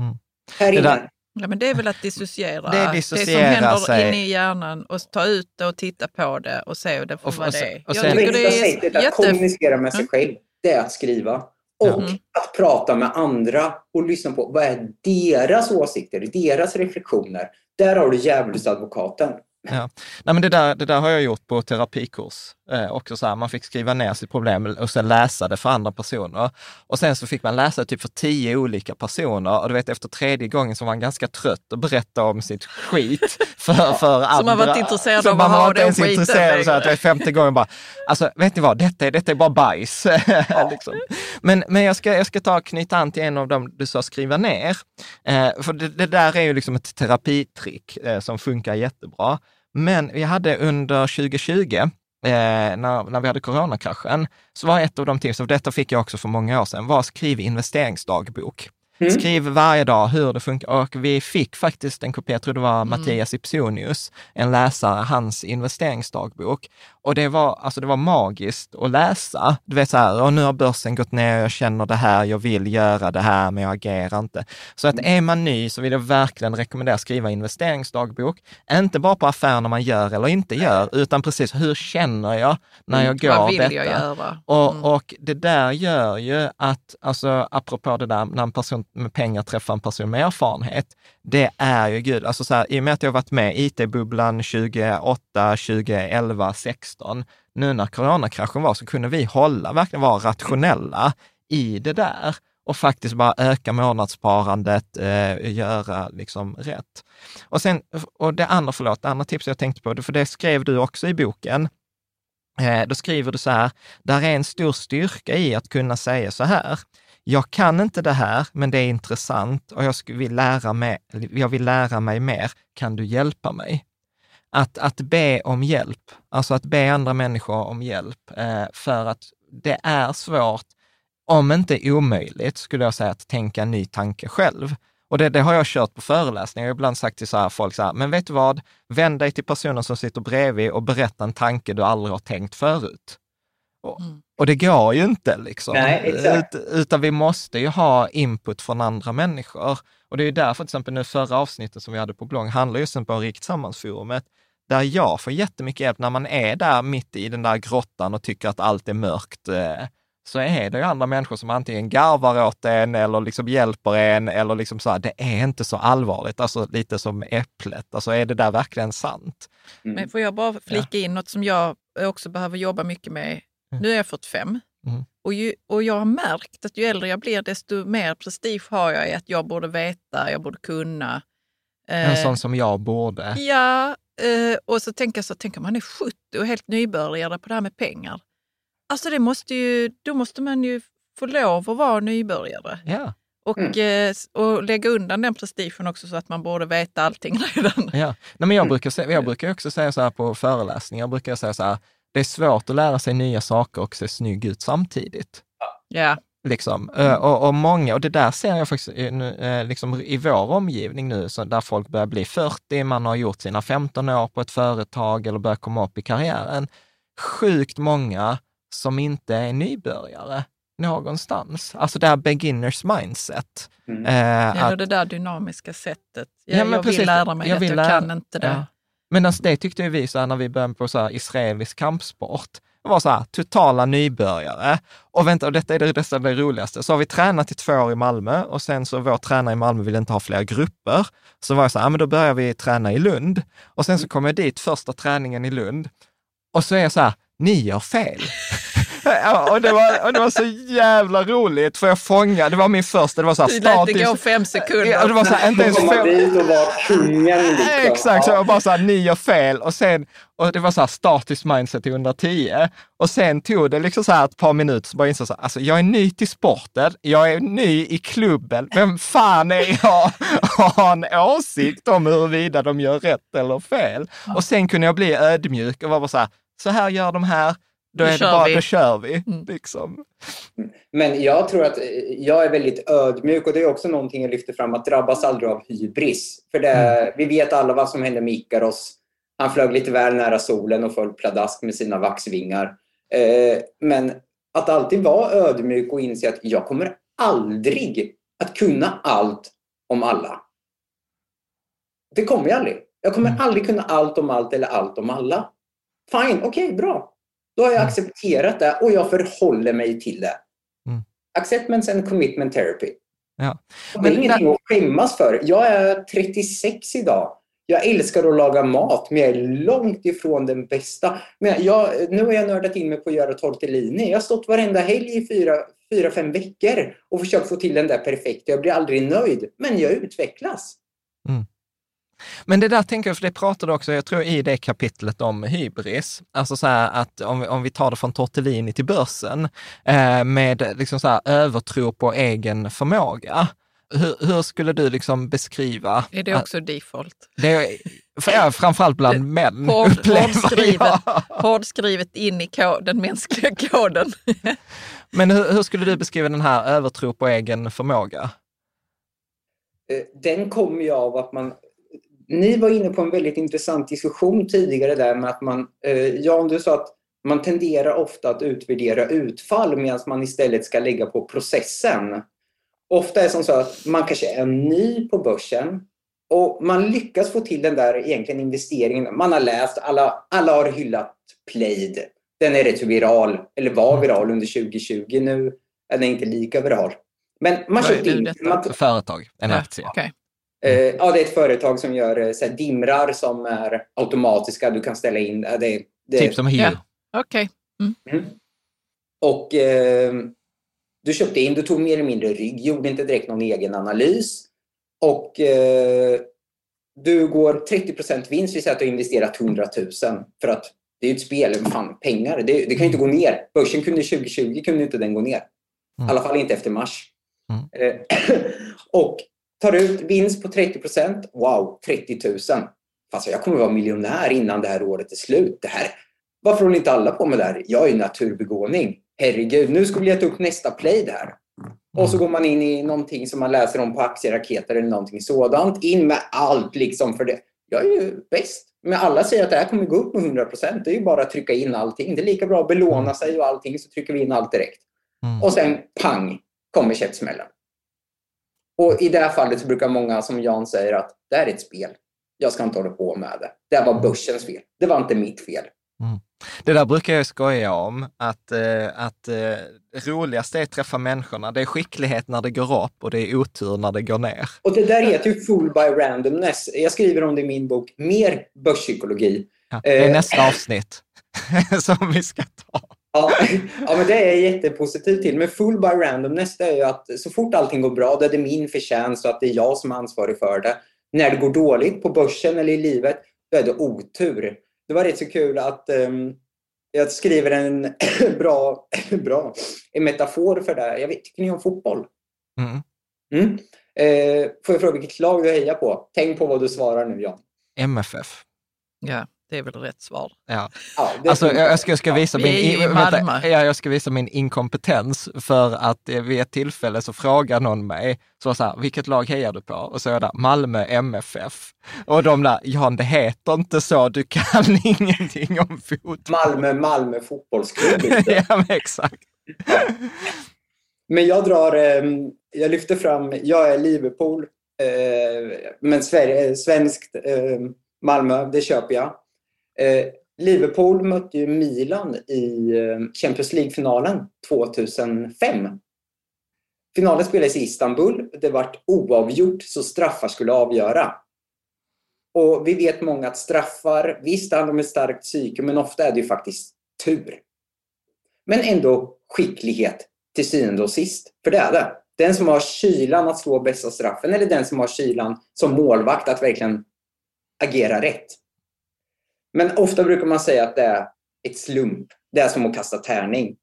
Mm. Här inne. Där, ja, men det är väl att dissociera det, det som händer sig. inne i hjärnan och ta ut det och titta på det och se det för och, vad det är. Och sen, det bästa sättet att jätte... kommunicera med sig själv, det är att skriva. Och mm. att prata med andra och lyssna på vad är deras åsikter, deras reflektioner. Där har du djävulsadvokaten. Ja. Nej, men det, där, det där har jag gjort på terapikurs. Eh, också så här, man fick skriva ner sitt problem och sen läsa det för andra personer. Och sen så fick man läsa typ för tio olika personer och du vet efter tredje gången så var man ganska trött och berättade om sitt skit [laughs] för, för andra. Så man var inte intresserad av att ha den skiten? intresserad så att jag femte gången bara, alltså vet ni vad, detta är, detta är bara bajs. [laughs] Ja. liksom. Men, men jag ska, jag ska ta knyta an till en av dem du sa skriva ner. Eh, för det, det, där är ju liksom ett terapitrick eh, som funkar jättebra. Men vi hade under 2020, eh, när, när vi hade coronakraschen, så var ett av de tips, och detta fick jag också för många år sedan, var skriv investeringsdagbok. Mm. Skriv varje dag hur det funkar. Och vi fick faktiskt en kopia, jag tror det var mm. Mattias Ipsonius, en läsare, hans investeringsdagbok. Och det var, alltså det var magiskt att läsa. Du vet så här, och nu har börsen gått ner, jag känner det här, jag vill göra det här, men jag agerar inte. Så att är man ny så vill jag verkligen rekommendera att skriva investeringsdagbok. Inte bara på affärerna man gör eller inte gör, utan precis hur känner jag när jag mm, går detta? jag göra? Mm. Och, och det där gör ju att, alltså apropå det där när en person med pengar träffar en person med erfarenhet, det är ju gud, alltså så här, i och med att jag varit med i it-bubblan 2008, 2011, 16, nu när coronakraschen var så kunde vi hålla, verkligen vara rationella i det där och faktiskt bara öka månadssparandet, eh, göra liksom rätt. Och sen, och det andra, förlåt, det andra tipset jag tänkte på, för det skrev du också i boken, eh, då skriver du så här, där är en stor styrka i att kunna säga så här, jag kan inte det här, men det är intressant och jag vill lära mig, jag vill lära mig mer. Kan du hjälpa mig? Att, att be om hjälp, alltså att be andra människor om hjälp, eh, för att det är svårt, om inte omöjligt, skulle jag säga, att tänka en ny tanke själv. Och det, det har jag kört på föreläsningar. Jag har ibland sagt till så här folk så här, men vet du vad? Vänd dig till personen som sitter bredvid och berätta en tanke du aldrig har tänkt förut. Och, mm och det går ju inte liksom. Nej, Ut, utan vi måste ju ha input från andra människor. Och det är ju därför till exempel nu förra avsnittet som vi hade på bloggen handlar just om Rikt Sammansforumet, där jag får jättemycket hjälp när man är där mitt i den där grottan och tycker att allt är mörkt. Eh, så är det ju andra människor som antingen garvar åt en eller liksom hjälper en eller liksom så här, det är inte så allvarligt, alltså lite som äpplet. Alltså är det där verkligen sant? Mm. Men får jag bara flika ja. in något som jag också behöver jobba mycket med. Nu är jag 45 mm. och, ju, och jag har märkt att ju äldre jag blir desto mer prestige har jag i att jag borde veta, jag borde kunna. En eh, sån som jag borde. Ja, eh, och så tänker jag så, tänk om man är 70 och helt nybörjare på det här med pengar. Alltså det måste ju, då måste man ju få lov att vara nybörjare. Ja. Och, mm. eh, och lägga undan den prestigen också så att man borde veta allting [laughs] redan. Ja. Nej, men jag, brukar, jag brukar också säga så här på föreläsningar, jag brukar säga så här, det är svårt att lära sig nya saker och se snygg ut samtidigt. Ja. Liksom. Mm. Och, och, många, och det där ser jag faktiskt eh, liksom i vår omgivning nu, så där folk börjar bli 40, man har gjort sina 15 år på ett företag eller börjar komma upp i karriären. Sjukt många som inte är nybörjare någonstans. Alltså det här beginners mindset. Mm. Eh, ja, att, det där dynamiska sättet. Jag, ja, jag vill lära mig jag det, jag lära, kan inte det. Ja. Men alltså det tyckte vi så här, när vi började på så här, israelisk kampsport. Det var så här, totala nybörjare. Och vänta, och detta är det, detta är det roligaste. Så har vi tränat i två år i Malmö och sen så vår tränare i Malmö ville inte ha fler grupper. Så var jag så här, ja, men då börjar vi träna i Lund. Och sen så kom jag dit första träningen i Lund. Och så är jag så här, ni gör fel. [laughs] Ja, och, det var, och det var så jävla roligt, för jag fångade, det var min första, det var så här statisk... Du lät det gå fem sekunder. Ja, det var så här, inte ens fem... dit och vara kungen liksom. Exakt, så jag bara så här, ni gör fel. Och sen, och det var så här statiskt mindset till 110. Och sen tog det liksom så här ett par minuter, så bara insåg så här, alltså jag är ny till sporten, jag är ny i klubben, vem fan är jag [laughs] att ha en åsikt om huruvida de gör rätt eller fel? Och sen kunde jag bli ödmjuk och var bara så här, så här gör de här, då, är det bara, vi. då kör vi. Mm. Liksom. Men jag tror att jag är väldigt ödmjuk och det är också någonting jag lyfter fram, att drabbas aldrig av hybris. För det, mm. vi vet alla vad som hände med Ikaros. Han flög lite väl nära solen och föll pladask med sina vaxvingar. Eh, men att alltid vara ödmjuk och inse att jag kommer aldrig att kunna allt om alla. Det kommer jag aldrig. Jag kommer mm. aldrig kunna allt om allt eller allt om alla. Fine, okej, okay, bra. Då har jag mm. accepterat det och jag förhåller mig till det. Mm. Acceptance and commitment therapy. Ja. Men, det är ingenting att skämmas för. Jag är 36 idag. Jag älskar att laga mat, men jag är långt ifrån den bästa. Men jag, nu har jag nördat in mig på att göra tortellini. Jag har stått varenda helg i fyra, fyra, fem veckor och försökt få till den där perfekta. Jag blir aldrig nöjd, men jag utvecklas. Mm. Men det där tänker jag, för det pratade också, jag tror i det kapitlet om hybris, alltså så här att om, om vi tar det från tortellini till börsen, eh, med liksom så här övertro på egen förmåga. Hur, hur, skulle du liksom beskriva? Är det också default? Det är, för, ja, framförallt bland [laughs] män. Hård, hårdskrivet, hårdskrivet in i kod, den mänskliga koden. [laughs] Men hur, hur, skulle du beskriva den här övertro på egen förmåga? den kommer ju av att man... Ni var inne på en väldigt intressant diskussion tidigare där med att man... Jan, du sa att man tenderar ofta att utvärdera utfall medan man istället ska lägga på processen. Ofta är det som så att man kanske är ny på börsen och man lyckas få till den där egentligen investeringen. Man har läst, alla, alla har hyllat Plaid. Den är rätt viral, eller var mm. viral under 2020. Nu är den inte lika viral. Men man köpte in... Man, företag, en aktie. Ja, okay. Uh, ja, det är ett företag som gör uh, så här, dimrar som är automatiska. Du kan ställa in. Uh, det, det, typ som Hue. Ja. Okej. Okay. Mm. Mm. Och du köpte in, du tog mer eller mindre rygg, gjorde inte direkt någon egen analys. Och eh, du går 30 vinst, vi säger att du har investerat 100 000. För att det är ju ett spel, fan, pengar, det, det kan ju inte gå ner. Börsen kunde 2020 kunde inte den gå ner. Mm. I alla fall inte efter mars. Mm. Eh, [clears throat] och tar ut vinst på 30% wow, 30 000. Fast jag kommer vara miljonär innan det här året är slut. Det här, varför håller inte alla på med det här? Jag är ju naturbegåvning. Herregud, nu ska vi leta upp nästa play där. Och så går man in i någonting som man läser om på aktieraketer eller någonting sådant. In med allt liksom för det. Jag är ju bäst. Men alla säger att det här kommer gå upp med 100 procent. Det är ju bara att trycka in allting. Det är lika bra att belåna sig och allting så trycker vi in allt direkt. Mm. Och sen pang kommer käftsmällen. Och i det här fallet så brukar många som Jan säger att det här är ett spel. Jag ska inte hålla på med det. Det var börsens fel. Det var inte mitt fel. Mm. Det där brukar jag skoja om, att, eh, att eh, roligast är att träffa människorna. Det är skicklighet när det går upp och det är otur när det går ner. Och det där heter ju Fool by randomness. Jag skriver om det i min bok, Mer börspsykologi. Ja, det är eh. nästa avsnitt [laughs] som vi ska ta. Ja, ja, men det är jag jättepositiv till. Men full by randomness, det är ju att så fort allting går bra, då är det min förtjänst och att det är jag som är ansvarig för det. När det går dåligt på börsen eller i livet, då är det otur det var rätt så kul att um, jag skriver en [clears throat] bra, [clears throat] bra en metafor för det. Jag vet, tycker ni om fotboll? Mm. Mm. Eh, får jag fråga vilket lag du hejar på? Tänk på vad du svarar nu, Jan. MFF. Ja. Det är väl rätt svar. Ja. ja alltså, jag, jag, ska, jag, ska visa min, vänta, ja, jag ska visa min inkompetens för att vid ett tillfälle så frågar någon mig, så så här, vilket lag hejar du på? Och så är det Malmö MFF. Och de där, Jan det heter inte så, du kan [laughs] ingenting om fotboll. Malmö, Malmö fotbollsklubb. [laughs] ja, men exakt. Men jag drar, ehm, jag lyfter fram, jag är Liverpool, eh, men svenskt Malmö, det köper jag. Eh, Liverpool mötte ju Milan i eh, Champions League-finalen 2005. Finalen spelades i Istanbul. Det var oavgjort, så straffar skulle avgöra. Och vi vet många att straffar, visst handlar om ett starkt psyke, men ofta är det ju faktiskt tur. Men ändå skicklighet till syvende och sist. För det är det. Den som har kylan att slå bästa straffen eller den som har kylan som målvakt att verkligen agera rätt. Men ofta brukar man säga att det är ett slump. Det är som att kasta tärning.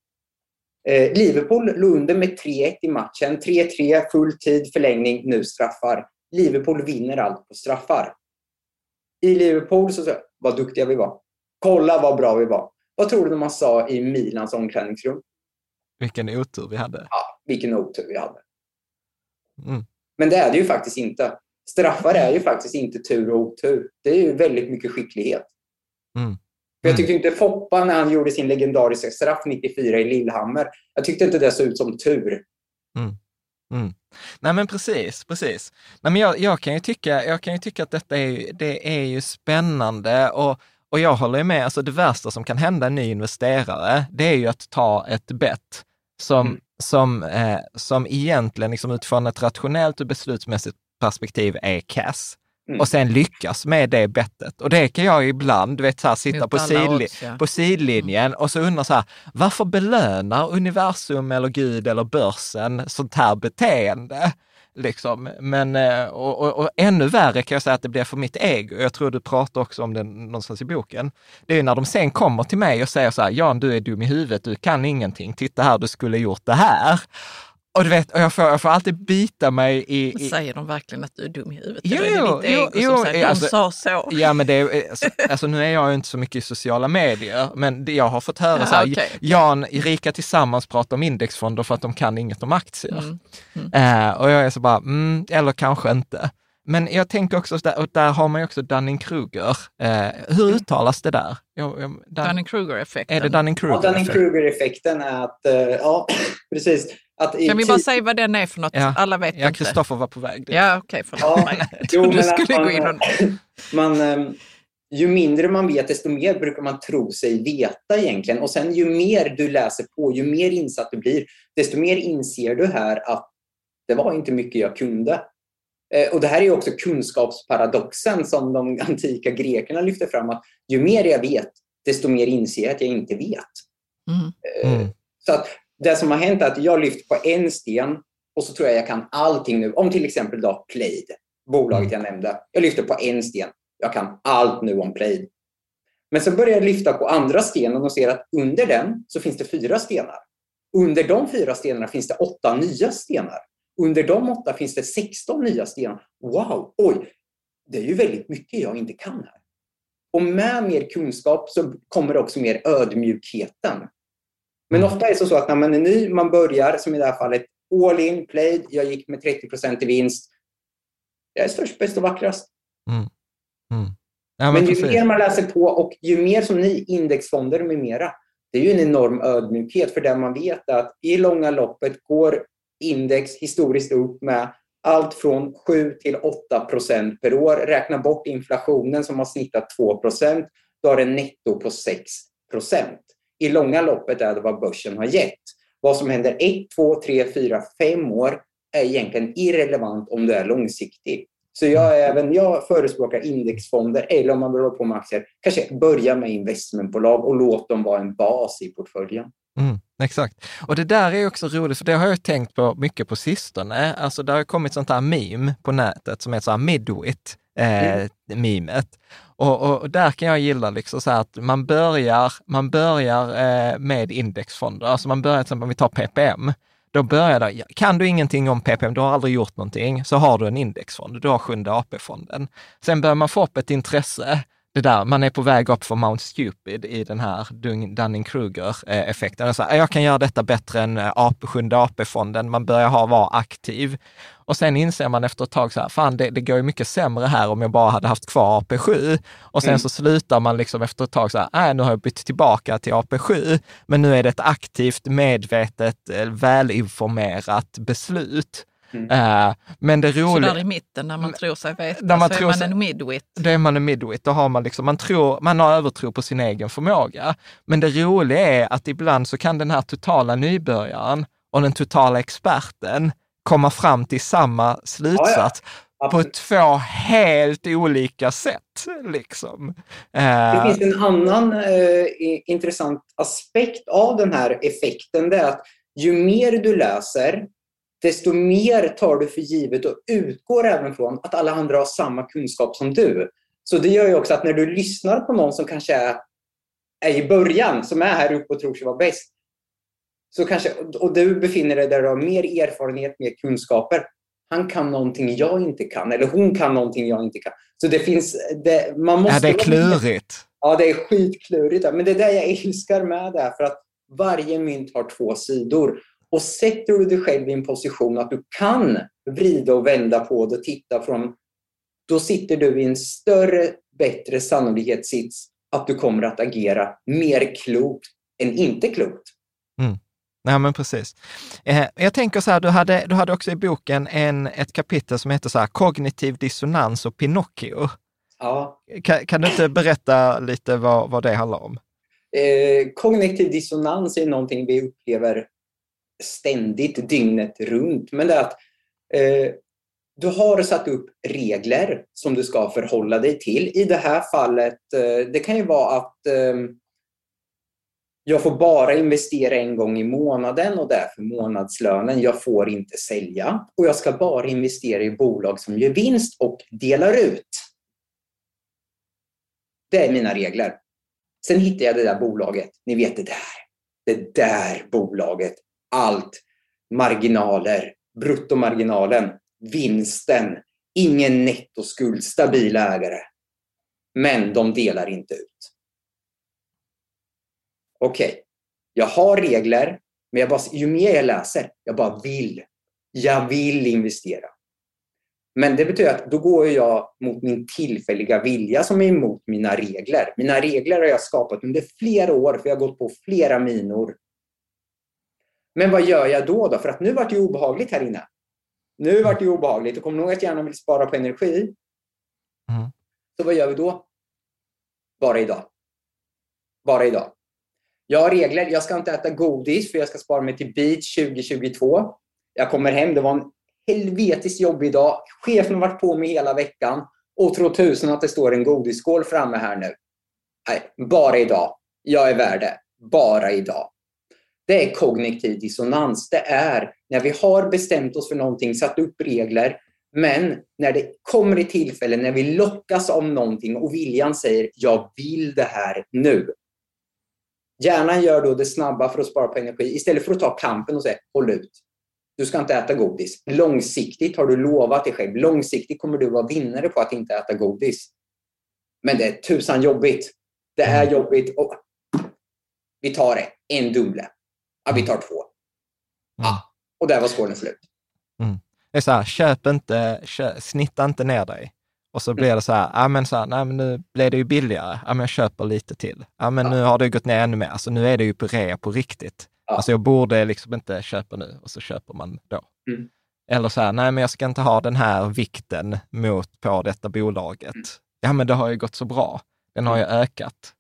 Eh, Liverpool låg under med 3-1 i matchen. 3-3, full tid, förlängning, nu straffar. Liverpool vinner allt på straffar. I Liverpool så sa vad duktiga vi var. Kolla vad bra vi var. Vad tror du man sa i Milans omklädningsrum? Vilken otur vi hade. Ja, vilken otur vi hade. Mm. Men det är det ju faktiskt inte. Straffar är ju faktiskt inte tur och otur. Det är ju väldigt mycket skicklighet. Mm. För jag tyckte inte Foppa när han gjorde sin legendariska straff 94 i Lillhammer, jag tyckte inte det såg ut som tur. Mm. Mm. Nej men precis, precis. Nej, men jag, jag, kan ju tycka, jag kan ju tycka att detta är, det är ju spännande och, och jag håller med, alltså det värsta som kan hända en ny investerare, det är ju att ta ett bett som, mm. som, eh, som egentligen liksom utifrån ett rationellt och beslutsmässigt perspektiv är kass. Mm. och sen lyckas med det bettet. Och det kan jag ibland, du vet, så här, sitta på, sidli ja. på sidlinjen mm. och så undra så här, varför belönar universum eller Gud eller börsen sånt här beteende? Liksom. Men, eh, och, och, och, ännu värre kan jag säga att det blir för mitt ego. Jag tror du pratar också om det någonstans i boken. Det är när de sen kommer till mig och säger så här, Jan du är dum i huvudet, du kan ingenting, titta här, du skulle gjort det här. Och du vet, jag får, jag får alltid bita mig i... i... Säger de verkligen att du är dum i huvudet? Jo, Eller är det ditt ego jo, som säger alltså, de sa så? Ja, men det är, alltså, alltså, nu är jag ju inte så mycket i sociala medier, men det, jag har fått höra Ja, så här, okej. Jan, Rika Tillsammans pratar om indexfonder för att de kan inget om aktier. Mm. Eh, och jag är så bara, mm, eller kanske inte. Men jag tänker också, där, och där har man ju också Dunning-Kruger. Eh, hur uttalas det där? Dunning-Kruger-effekten. är det Ja, Dunning-Kruger? Dunning-Kruger-effekten är att, eh, ja, [clears throat] precis. Att i Kan vi bara säga vad den är för något? Ja. Alla vet Ja, inte. Kristoffer var på väg dit. Ja, okej, förlåt Ja, jo, [laughs] du skulle man, gå in och... man, ehm, ju mindre man vet, desto mer brukar man tro sig veta egentligen. Och sen ju mer du läser på, ju mer insatt du blir, desto mer inser du här att det var inte mycket jag kunde. Eh, Och det här är också kunskapsparadoxen som de [laughs] antika grekerna lyfter fram. Att ju mer jag vet, desto mer inser jag att jag inte vet. Mm. Mm. Så att det som har hänt är att jag lyft på en sten och så tror jag jag kan allting nu. Om till exempel då Plaid, bolaget jag nämnde. Jag lyfter på en sten. Jag kan allt nu om Plaid. Men så börjar jag lyfta på andra stenen och ser att under den så finns det fyra stenar. Under de fyra stenarna finns det åtta nya stenar. Under de åtta finns det 16 nya stenar. Wow, oj, det är ju väldigt mycket jag inte kan här. Och med mer kunskap så kommer också mer ödmjukheten. Men ofta är det så att när man är ny, man börjar, som i det här fallet, all in, played, jag gick med 30% i vinst. Jag är störst, bäst och vackrast. Ja, men, men ju mer man läser på och ju mer som ni, indexfonder med mera, det är ju en enorm ödmjukhet för det man vet att i långa loppet går index historiskt upp med allt från 7 till 8 procent per år. Räkna bort inflationen som har snittat 2 procent, då har den netto på 6 procent. I långa loppet är det vad börsen har gett. Vad som händer 1, 2, 3, 4, 5 år är egentligen irrelevant om du är långsiktig. Så jag, även jag förespråkar indexfonder eller om man vill hålla på med aktier, kanske börja med investmentbolag och låt dem vara en bas i portföljen. Mm, exakt. Och det där är också roligt, för det har jag tänkt på mycket på sistone. Alltså det har kommit sånt här meme på nätet som är så här midwit, eh, memet. Och, och, och där kan jag gilla liksom så här att man börjar, man börjar eh, med indexfonder. Alltså man börjar till exempel, om vi tar PPM, då börjar det, kan du ingenting om PPM, du har aldrig gjort någonting, så har du en indexfond, du har sjunde AP-fonden. Sen börjar man få upp ett intresse, det där, man är på väg upp för Mount Stupid i den här Dunning-Kruger-effekten. Alltså, jag kan göra detta bättre än eh, AP, sjunde AP-fonden, man börjar ha, vara aktiv. Och sen inser man efter ett tag så här, fan det, det går ju mycket sämre här om jag bara hade haft kvar AP7. Och sen Mm. så slutar man liksom efter ett tag så här, nej nu har jag bytt tillbaka till AP7, men nu är det ett aktivt, medvetet, eh, välinformerat beslut. Mm. Eh, men det Så roliga... där i mitten när man tror sig veta, När man så tror är sig- man en midwit. Då är man en midwit, då har man liksom, man tror, man har övertro på sin egen förmåga. Men det roliga är att ibland så kan den här totala nybörjaren och den totala experten komma fram till samma slutsats på Absolut. två helt olika sätt. Liksom. Det Eh, finns en annan eh, intressant aspekt av den här effekten. Det är att ju mer du läser, desto mer tar du för givet och utgår även från att alla andra har samma kunskap som du. Så det gör ju också att när du lyssnar på någon som kanske är, är i början, som är här uppe och tror sig vara bäst, så kanske, och du befinner dig där du har mer erfarenhet, mer kunskaper, han kan någonting jag inte kan, eller hon kan någonting jag inte kan. Så det finns, det, man måste ja, det är klurigt. Ja, det är skitklurigt. Men det är det jag älskar med det här, för att varje mynt har två sidor. Och sätter du dig själv i en position att du kan vrida och vända på det och titta från, då sitter du i en större, bättre sannolikhetssits att du kommer att agera mer klokt än inte klokt. Ja, men precis. Eh, jag tänker så här, du hade, du hade också i boken en, ett kapitel som heter så här, kognitiv dissonans och Pinocchio. Ja. Kan, kan du inte berätta lite vad, vad det handlar om? Eh, kognitiv dissonans är någonting vi upplever ständigt, dygnet runt. Men det är att eh, du har satt upp regler som du ska förhålla dig till. I det här fallet, eh, det kan ju vara att eh, jag får bara investera en gång i månaden och därför månadslönen. Jag får inte sälja och jag ska bara investera i bolag som gör vinst och delar ut. Det är mina regler. Sen hittar jag det där bolaget. Ni vet det där. Det där bolaget. Allt. marginaler, bruttomarginalen, vinsten, ingen nettoskuld, Stabila ägare. Men de delar inte ut. Okej, okay. jag har regler, men jag bara, ju mer jag läser, jag bara vill. Jag vill investera. Men det betyder att då går jag mot min tillfälliga vilja som är emot mina regler. Mina regler har jag skapat under flera år, för jag har gått på flera minor. Men vad gör jag då? då? För att nu vart det obehagligt här inne. Nu vart det obehagligt och kom ihåg att hjärnan vill spara på energi. Mm. Så vad gör vi då? Bara idag. Bara idag. Jag har regler. Jag ska inte äta godis för jag ska spara mig till beach 2022. Jag kommer hem. Det var en helvetiskt jobbig dag. Chefen har varit på mig hela veckan och tror tusen att det står en godisskål framme här nu. Nej, bara idag. Jag är värd det. Bara idag. Det är kognitiv dissonans. Det är när vi har bestämt oss för någonting, satt upp regler, men när det kommer ett tillfälle, när vi lockas av någonting och viljan säger jag vill det här nu. Hjärnan gör då det snabba för att spara på energi istället för att ta kampen och säga håll ut. Du ska inte äta godis. Långsiktigt har du lovat dig själv. Långsiktigt kommer du vara vinnare på att inte äta godis. Men det är tusan jobbigt. Det är mm. jobbigt. Och vi tar det. En Dumle. Ja, vi tar två. Ja, mm. och där var skålen slut. Mm. Det är så här, köp inte, köp, snitta inte ner dig. Och så blir det så här, ja men, så här, nej, men nu blev det ju billigare, ja men jag köper lite till. Ja men ja. nu har det gått ner ännu mer, alltså nu är det ju på rea på riktigt. Ja. Alltså jag borde liksom inte köpa nu och så köper man då. Mm. Eller så här, nej men jag ska inte ha den här vikten mot på detta bolaget. Mm. Ja men det har ju gått så bra, den har ju mm. ökat.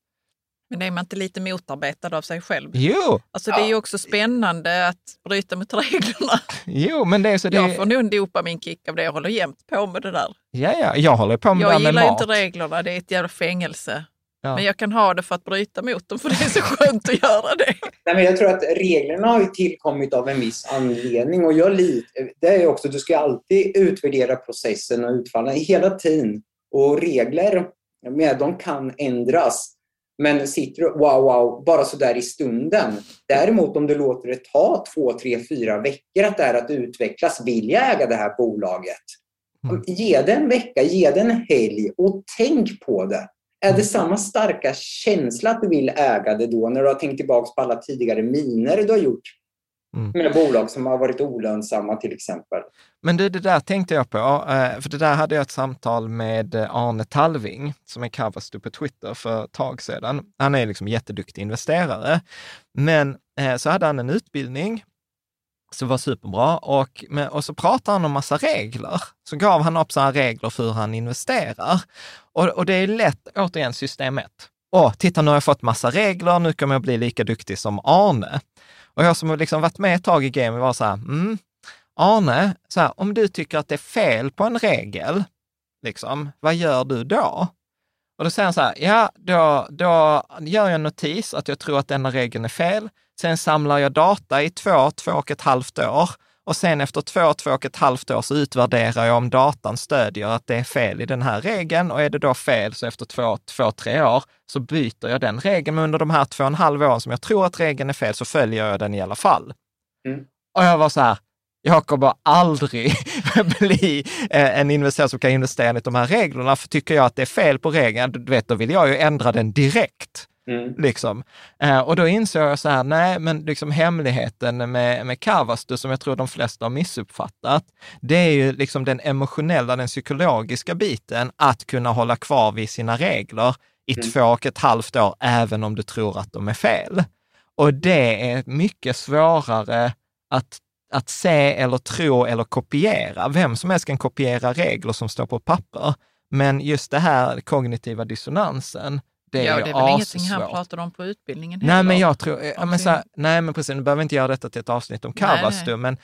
Men är man inte lite motarbetad av sig själv? Jo! Alltså det är ju också spännande att bryta mot reglerna. Jo, men det är så det... Jag får nog en dopaminkick av det. Jag håller jämt på med det där. Ja, ja, jag håller på med jag det med mat. Jag gillar inte reglerna, det är ett jävla fängelse. Ja. Men jag kan ha det för att bryta mot dem, för det är så skönt att göra det. Nej, men jag tror att reglerna har tillkommit av en viss anledning. Och jag lit, det är också, du ska alltid utvärdera processen och utfallen hela tiden. Och regler, med, de kan ändras. Men sitter du, wow, wow, bara sådär i stunden. Däremot om du låter det ta två, tre, fyra veckor att det är att utvecklas, vill jag äga det här bolaget? Mm. Ge det en vecka, ge det en helg och tänk på det. Är det samma starka känsla att du vill äga det då när du har tänkt tillbaka på alla tidigare miner du har gjort mm. med bolag som har varit olönsamma till exempel? Men du, det där tänkte jag på, eh, för det där hade jag ett samtal med eh, Arne Talving, som är Kavastu på Twitter för ett tag sedan. Han är liksom jätteduktig investerare, men eh, så hade han en utbildning som var superbra och, och så pratade han om massa regler. Så gav han upp sådana regler för hur han investerar. Och, och det är lätt, återigen, system 1. Åh, titta nu har jag fått massa regler, nu kommer jag bli lika duktig som Arne. Och jag som liksom varit med ett tag i gamet var så här, mm, Arne, så här, om du tycker att det är fel på en regel, liksom, vad gör du då? Och då säger han så här, ja, då, då gör jag en notis att jag tror att denna regeln är fel. Sen samlar jag data i två, två och ett halvt år och sen efter två, två och ett halvt år så utvärderar jag om datan stödjer att det är fel i den här regeln och är det då fel så efter två, två, tre år så byter jag den regeln. Men under de här två och en halv åren som jag tror att regeln är fel så följer jag den i alla fall. Mm. Och jag var så här, jag kommer aldrig [laughs] bli eh, en investerare som kan investera enligt de här reglerna, för tycker jag att det är fel på regeln, du vet, då vill jag ju ändra den direkt. Mm. Liksom. Eh, och då insåg jag så här, nej, men liksom hemligheten med, med Kavastu, som jag tror de flesta har missuppfattat, det är ju liksom den emotionella, den psykologiska biten, att kunna hålla kvar vid sina regler i mm. två och ett halvt år, även om du tror att de är fel. Och det är mycket svårare att att se eller tro eller kopiera. Vem som helst kan kopiera regler som står på papper. Men just det här kognitiva dissonansen, det är ja, det är väl ingenting han pratar om på utbildningen Nej, men jag tror, ja, men så här, nej men precis, nu behöver inte göra detta till ett avsnitt om Kavastu, men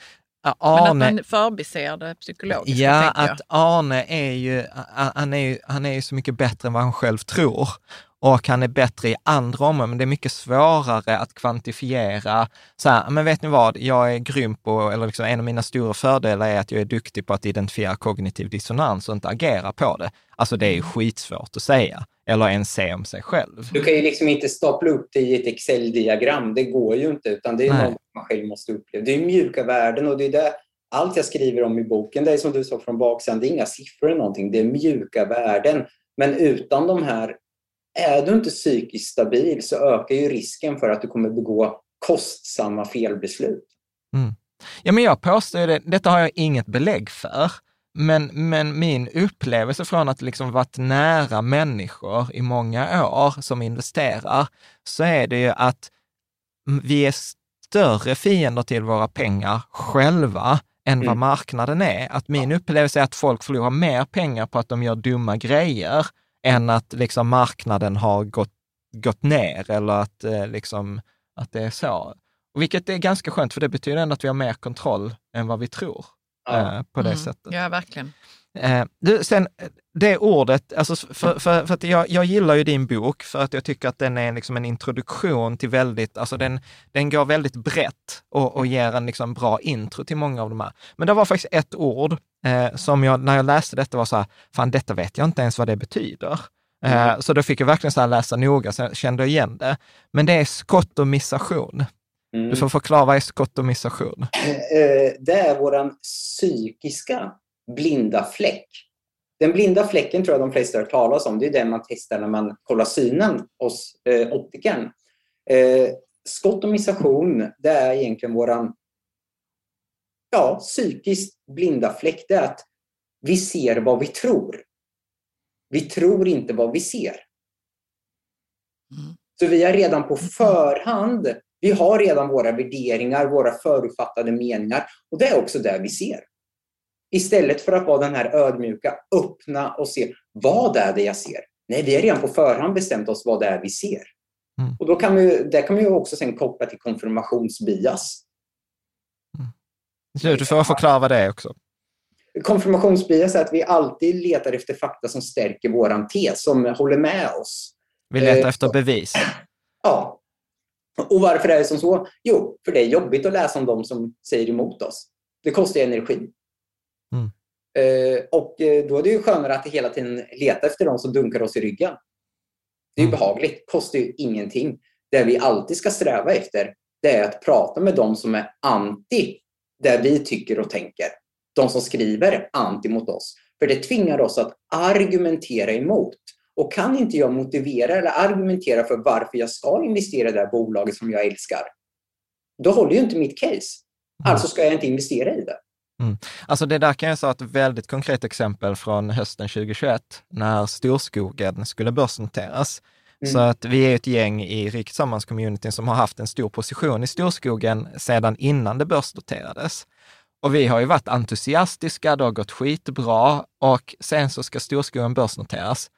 Arne, men att man förbiser det psykologiskt. Ja, att Arne är ju, han är ju, han är ju så mycket bättre än vad han själv tror och han är bättre i andra områden, men det är mycket svårare att kvantifiera. Så här, men vet ni vad, jag är grym på, eller liksom en av mina stora fördelar är att jag är duktig på att identifiera kognitiv dissonans och inte agera på det. Alltså det är ju mm. skitsvårt att säga. Eller ens se om sig själv. Du kan ju liksom inte stapla upp det i ett Excel-diagram. Det går ju inte, utan det är Nej. något man själv måste uppleva. Det är mjuka värden och det är det allt jag skriver om i boken, det är som du sa från baksidan, det är inga siffror eller någonting, det är mjuka värden. Men utan de här, är du inte psykiskt stabil så ökar ju risken för att du kommer begå kostsamma felbeslut. Mm. Ja, men jag påstår det, detta har jag inget belägg för, men, men min upplevelse från att liksom varit nära människor i många år som investerar, så är det ju att vi är större fiender till våra pengar själva än mm. vad marknaden är. Att min upplevelse är att folk förlorar mer pengar på att de gör dumma grejer än att liksom marknaden har gått, gått ner eller att, eh, liksom, att det är så. Vilket är ganska skönt, för det betyder ändå att vi har mer kontroll än vad vi tror ja. eh, på det mm. sättet. Ja, verkligen. Eh, du, sen det ordet, alltså för, för, för att jag, jag gillar ju din bok för att jag tycker att den är liksom en introduktion till väldigt, alltså den, den går väldigt brett och, och ger en liksom bra intro till många av de här. Men det var faktiskt ett ord eh, som jag, när jag läste detta var så här, fan detta vet jag inte ens vad det betyder. Eh, mm. så då fick jag verkligen så här läsa noga, så jag kände igen det. Men det är skottomisation. Mm. Du får förklara, vad är skottomisation? Eh, det är våran psykiska blinda fläck. Den blinda fläcken tror jag de flesta har hört talas om. Det är den man testar när man kollar synen hos eh, optikern. Eh, skottomisation, det är egentligen våran ja, psykiskt blinda fläck. Det är att vi ser vad vi tror. Vi tror inte vad vi ser. Mm. Så vi har redan på förhand, vi har redan våra värderingar, våra förutfattade meningar och det är också det vi ser. Istället för att vara den här ödmjuka, öppna och se vad är det jag ser? Nej, vi har redan på förhand bestämt oss vad det är vi ser. Mm. Och då kan vi, det kan vi också sen koppla till konfirmationsbias. Mm. Du får förklara vad det är också. Konfirmationsbias är att vi alltid letar efter fakta som stärker våran tes, som håller med oss. Vi letar eh, efter bevis. Ja. Och varför är det som så? Jo, för det är jobbigt att läsa om de som säger emot oss. Det kostar energi. Mm. Eh, och eh, då är det ju skönare att hela tiden leta efter de som dunkar oss i ryggen. Det är mm. behagligt, kostar ju ingenting. Det vi alltid ska sträva efter, det är att prata med de som är anti det vi tycker och tänker. De som skriver anti mot oss. För det tvingar oss att argumentera emot. Och kan inte jag motivera eller argumentera för varför jag ska investera i det här bolaget som jag älskar, då håller ju inte mitt case. Mm. Alltså ska jag inte investera i det. Mm. Alltså det där kan jag säga ett väldigt konkret exempel från hösten 2021 när Storskogen skulle börsnoteras. Mm. Så att vi är ett gäng i Rik Tillsammans-communityn som har haft en stor position i Storskogen sedan innan det börsnoterades. Och vi har ju varit entusiastiska, det har gått skitbra och sen så ska Storskogen börsnoteras.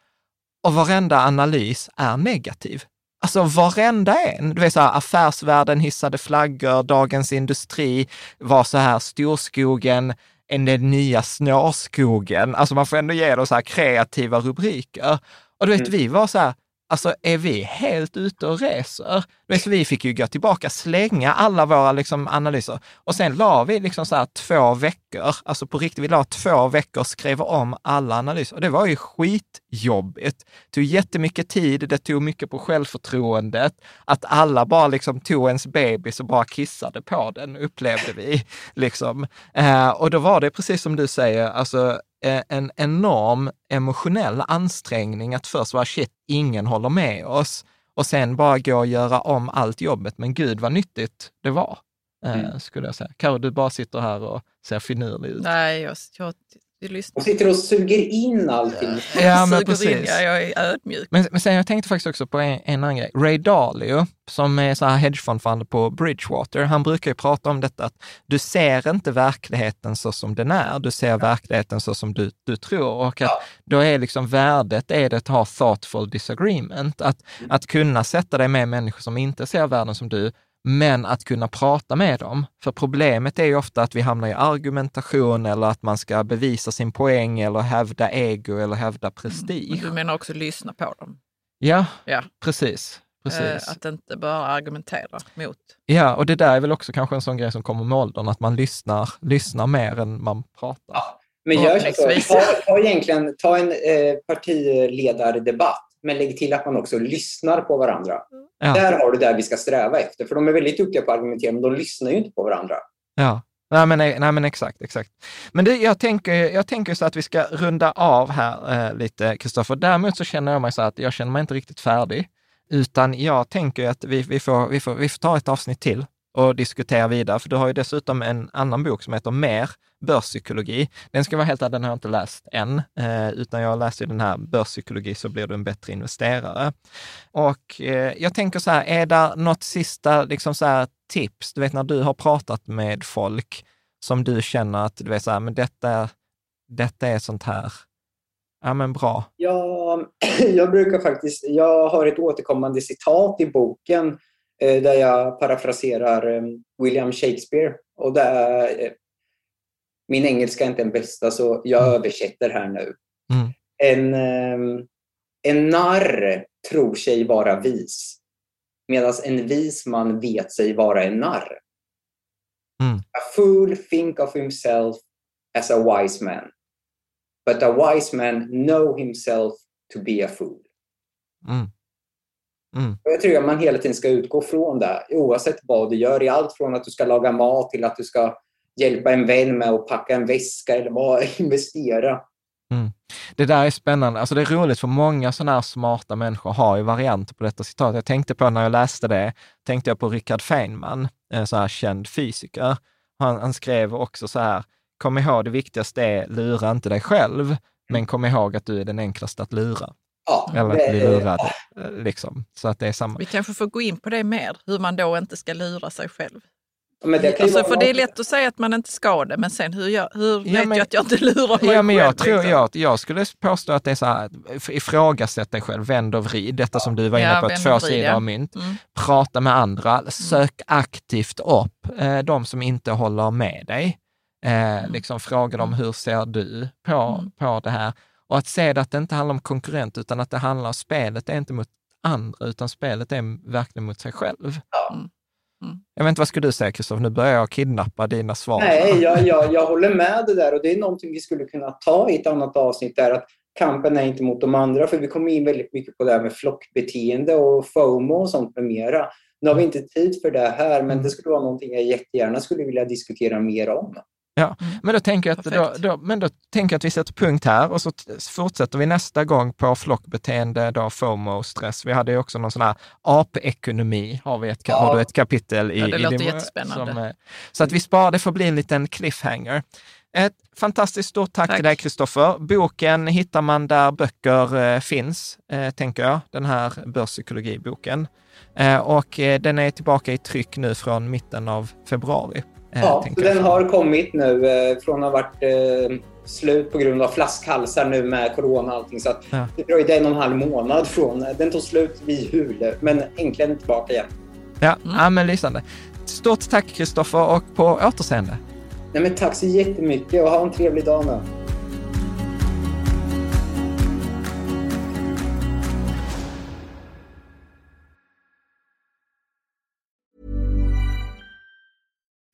Och varenda analys är negativ. Alltså varenda en. Du vet så här, affärsvärlden hissade flaggor, Dagens Industri var så här, storskogen, den nya snårskogen. Alltså man får ändå ge dem så här kreativa rubriker. Och du vet, mm. vi var så här, Alltså är vi helt ute och reser? Så vi fick ju gå tillbaka, slänga alla våra liksom, analyser och sen la vi liksom så här två veckor, alltså på riktigt, vi la två veckor och skrev om alla analyser och det var ju skitjobbigt. Det tog jättemycket tid, det tog mycket på självförtroendet, att alla bara liksom tog ens bebis och bara kissade på den, upplevde vi. [laughs] Liksom. Eh, och då var det precis som du säger, alltså eh, en enorm emotionell ansträngning att först vara shit, ingen håller med oss och sen bara gå och göra om allt jobbet. Men gud vad nyttigt det var, eh, mm. skulle jag säga. Karo, du bara sitter här och ser finurlig ut. Nej, jag, jag och sitter och suger in allting. Ja, men precis. In, ja, jag är ödmjuk. Men, men sen jag tänkte faktiskt också på en, en annan grej. Ray Dalio, som är så här hedgefondfund på Bridgewater, han brukar ju prata om detta att du ser inte verkligheten så som den är, du ser verkligheten så som du, du tror. Och att då är liksom värdet är det att ha thoughtful disagreement, att, att kunna sätta dig med människor som inte ser världen som du, men att kunna prata med dem. För problemet är ju ofta att vi hamnar i argumentation eller att man ska bevisa sin poäng eller hävda ego eller hävda prestige. Mm. Du menar också lyssna på dem? Ja, ja. precis. Precis. Eh, att inte bara argumentera mot. Ja, och det där är väl också kanske en sån grej som kommer med åldern, att man lyssnar, lyssnar mer än man pratar. Ja, men gör så. Ta, ta, egentligen, ta en eh, partiledardebatt men lägg till att man också lyssnar på varandra. Ja. Där har du det vi ska sträva efter. För de är väldigt duktiga på att argumentera, men de lyssnar ju inte på varandra. Ja, nej men, nej, men exakt, exakt. Men det, jag, tänker, jag tänker så att vi ska runda av här eh, lite, Kristoffer. Däremot så känner jag mig så att jag känner mig inte riktigt färdig, utan jag tänker att vi, vi, får, vi, får, vi får ta ett avsnitt till och diskutera vidare. För du har ju dessutom en annan bok som heter Mer börspsykologi. Den ska vara helt ärlig, den har jag inte läst än, eh, utan jag läser den här Börspsykologi så blir du en bättre investerare. Och eh, jag tänker så här, är det något sista liksom så här, tips? Du vet när du har pratat med folk som du känner att du vet så här, men detta, detta är sånt här, ja men bra. Ja, [clears throat] jag brukar faktiskt, jag har ett återkommande citat i boken Eh, där jag parafraserar eh, William Shakespeare. Och där, eh, min engelska är inte den bästa, så jag mm. översätter här nu. Mm. En, en narr tror sig vara vis, medan en vis man vet sig vara en narr. Mm. A fool think of himself as a wise man, but a wise man know himself to be a fool. Mm. Mm. Jag tror att man hela tiden ska utgå från det, oavsett vad du gör. I allt från att du ska laga mat till att du ska hjälpa en vän med att packa en väska eller bara [laughs] investera. Mm. Det där är spännande. Alltså det är roligt för många sådana här smarta människor har ju varianter på detta citat. Jag tänkte på när jag läste det, tänkte jag på Richard Feynman, en så här känd fysiker. Han, han skrev också så här, kom ihåg det viktigaste är, lura inte dig själv, men kom ihåg att du är den enklaste att lura. Ja, Eller att bli lurad. Eh, liksom. Så att det är samma. Vi kanske får gå in på det mer, hur man då inte ska lura sig själv. Men det alltså, för det är lätt att säga att man inte ska det, men sen hur, jag, hur ja, vet men, jag att jag inte lurar mig ja, men jag själv? Tror, liksom? jag, jag skulle påstå att det är så här, ifrågasätt dig själv, vänd och vrid, detta ja. som du var inne på, ja, två sidor av mynt. Mm. Prata med andra, mm. sök aktivt upp eh, de som inte håller med dig. Eh, mm. liksom fråga dem, hur ser du på, mm. på det här? Och att se det att det inte handlar om konkurrent, utan att det handlar om spelet är inte mot andra, utan spelet är verkligen mot sig själv. Ja. Mm. mm. Jag vet inte, vad skulle du säga Kristoffer? Nu börjar jag kidnappa dina svar. Nej, jag, jag, jag håller med det där och det är någonting vi skulle kunna ta i ett annat avsnitt där, att kampen är inte mot de andra, för vi kommer in väldigt mycket på det här med flockbeteende och FOMO och sånt med mera. Nu har vi inte tid för det här, men det skulle vara någonting jag jättegärna skulle vilja diskutera mer om. Ja, mm. men, då tänker jag att, då, då, men då tänker att vi sätter punkt här och så fortsätter vi nästa gång på flockbeteende, då FOMO, stress. Vi hade ju också någon sån här apekonomi, har vi ett, ja. har du ett kapitel i. Ja, det i låter din, jättespännande. Som, så att vi sparar, det får bli en liten cliffhanger. Ett fantastiskt stort tack, tack. till dig Kristoffer. Boken hittar man där böcker eh, finns, eh, tänker jag, den här börspsykologiboken. Eh, och eh, den är tillbaka i tryck nu från mitten av februari. Eh, ja, den har kommit nu eh, från att ha varit eh, slut på grund av flaskhalsar nu med corona och allting. Så att ja. det dröjde en och en halv månad från... Den tog slut vid jul, men äntligen tillbaka igen. Ja, mm. ja men lysande. Stort tack Kristoffer och på återseende. Nej, men tack så jättemycket och ha en trevlig dag nu.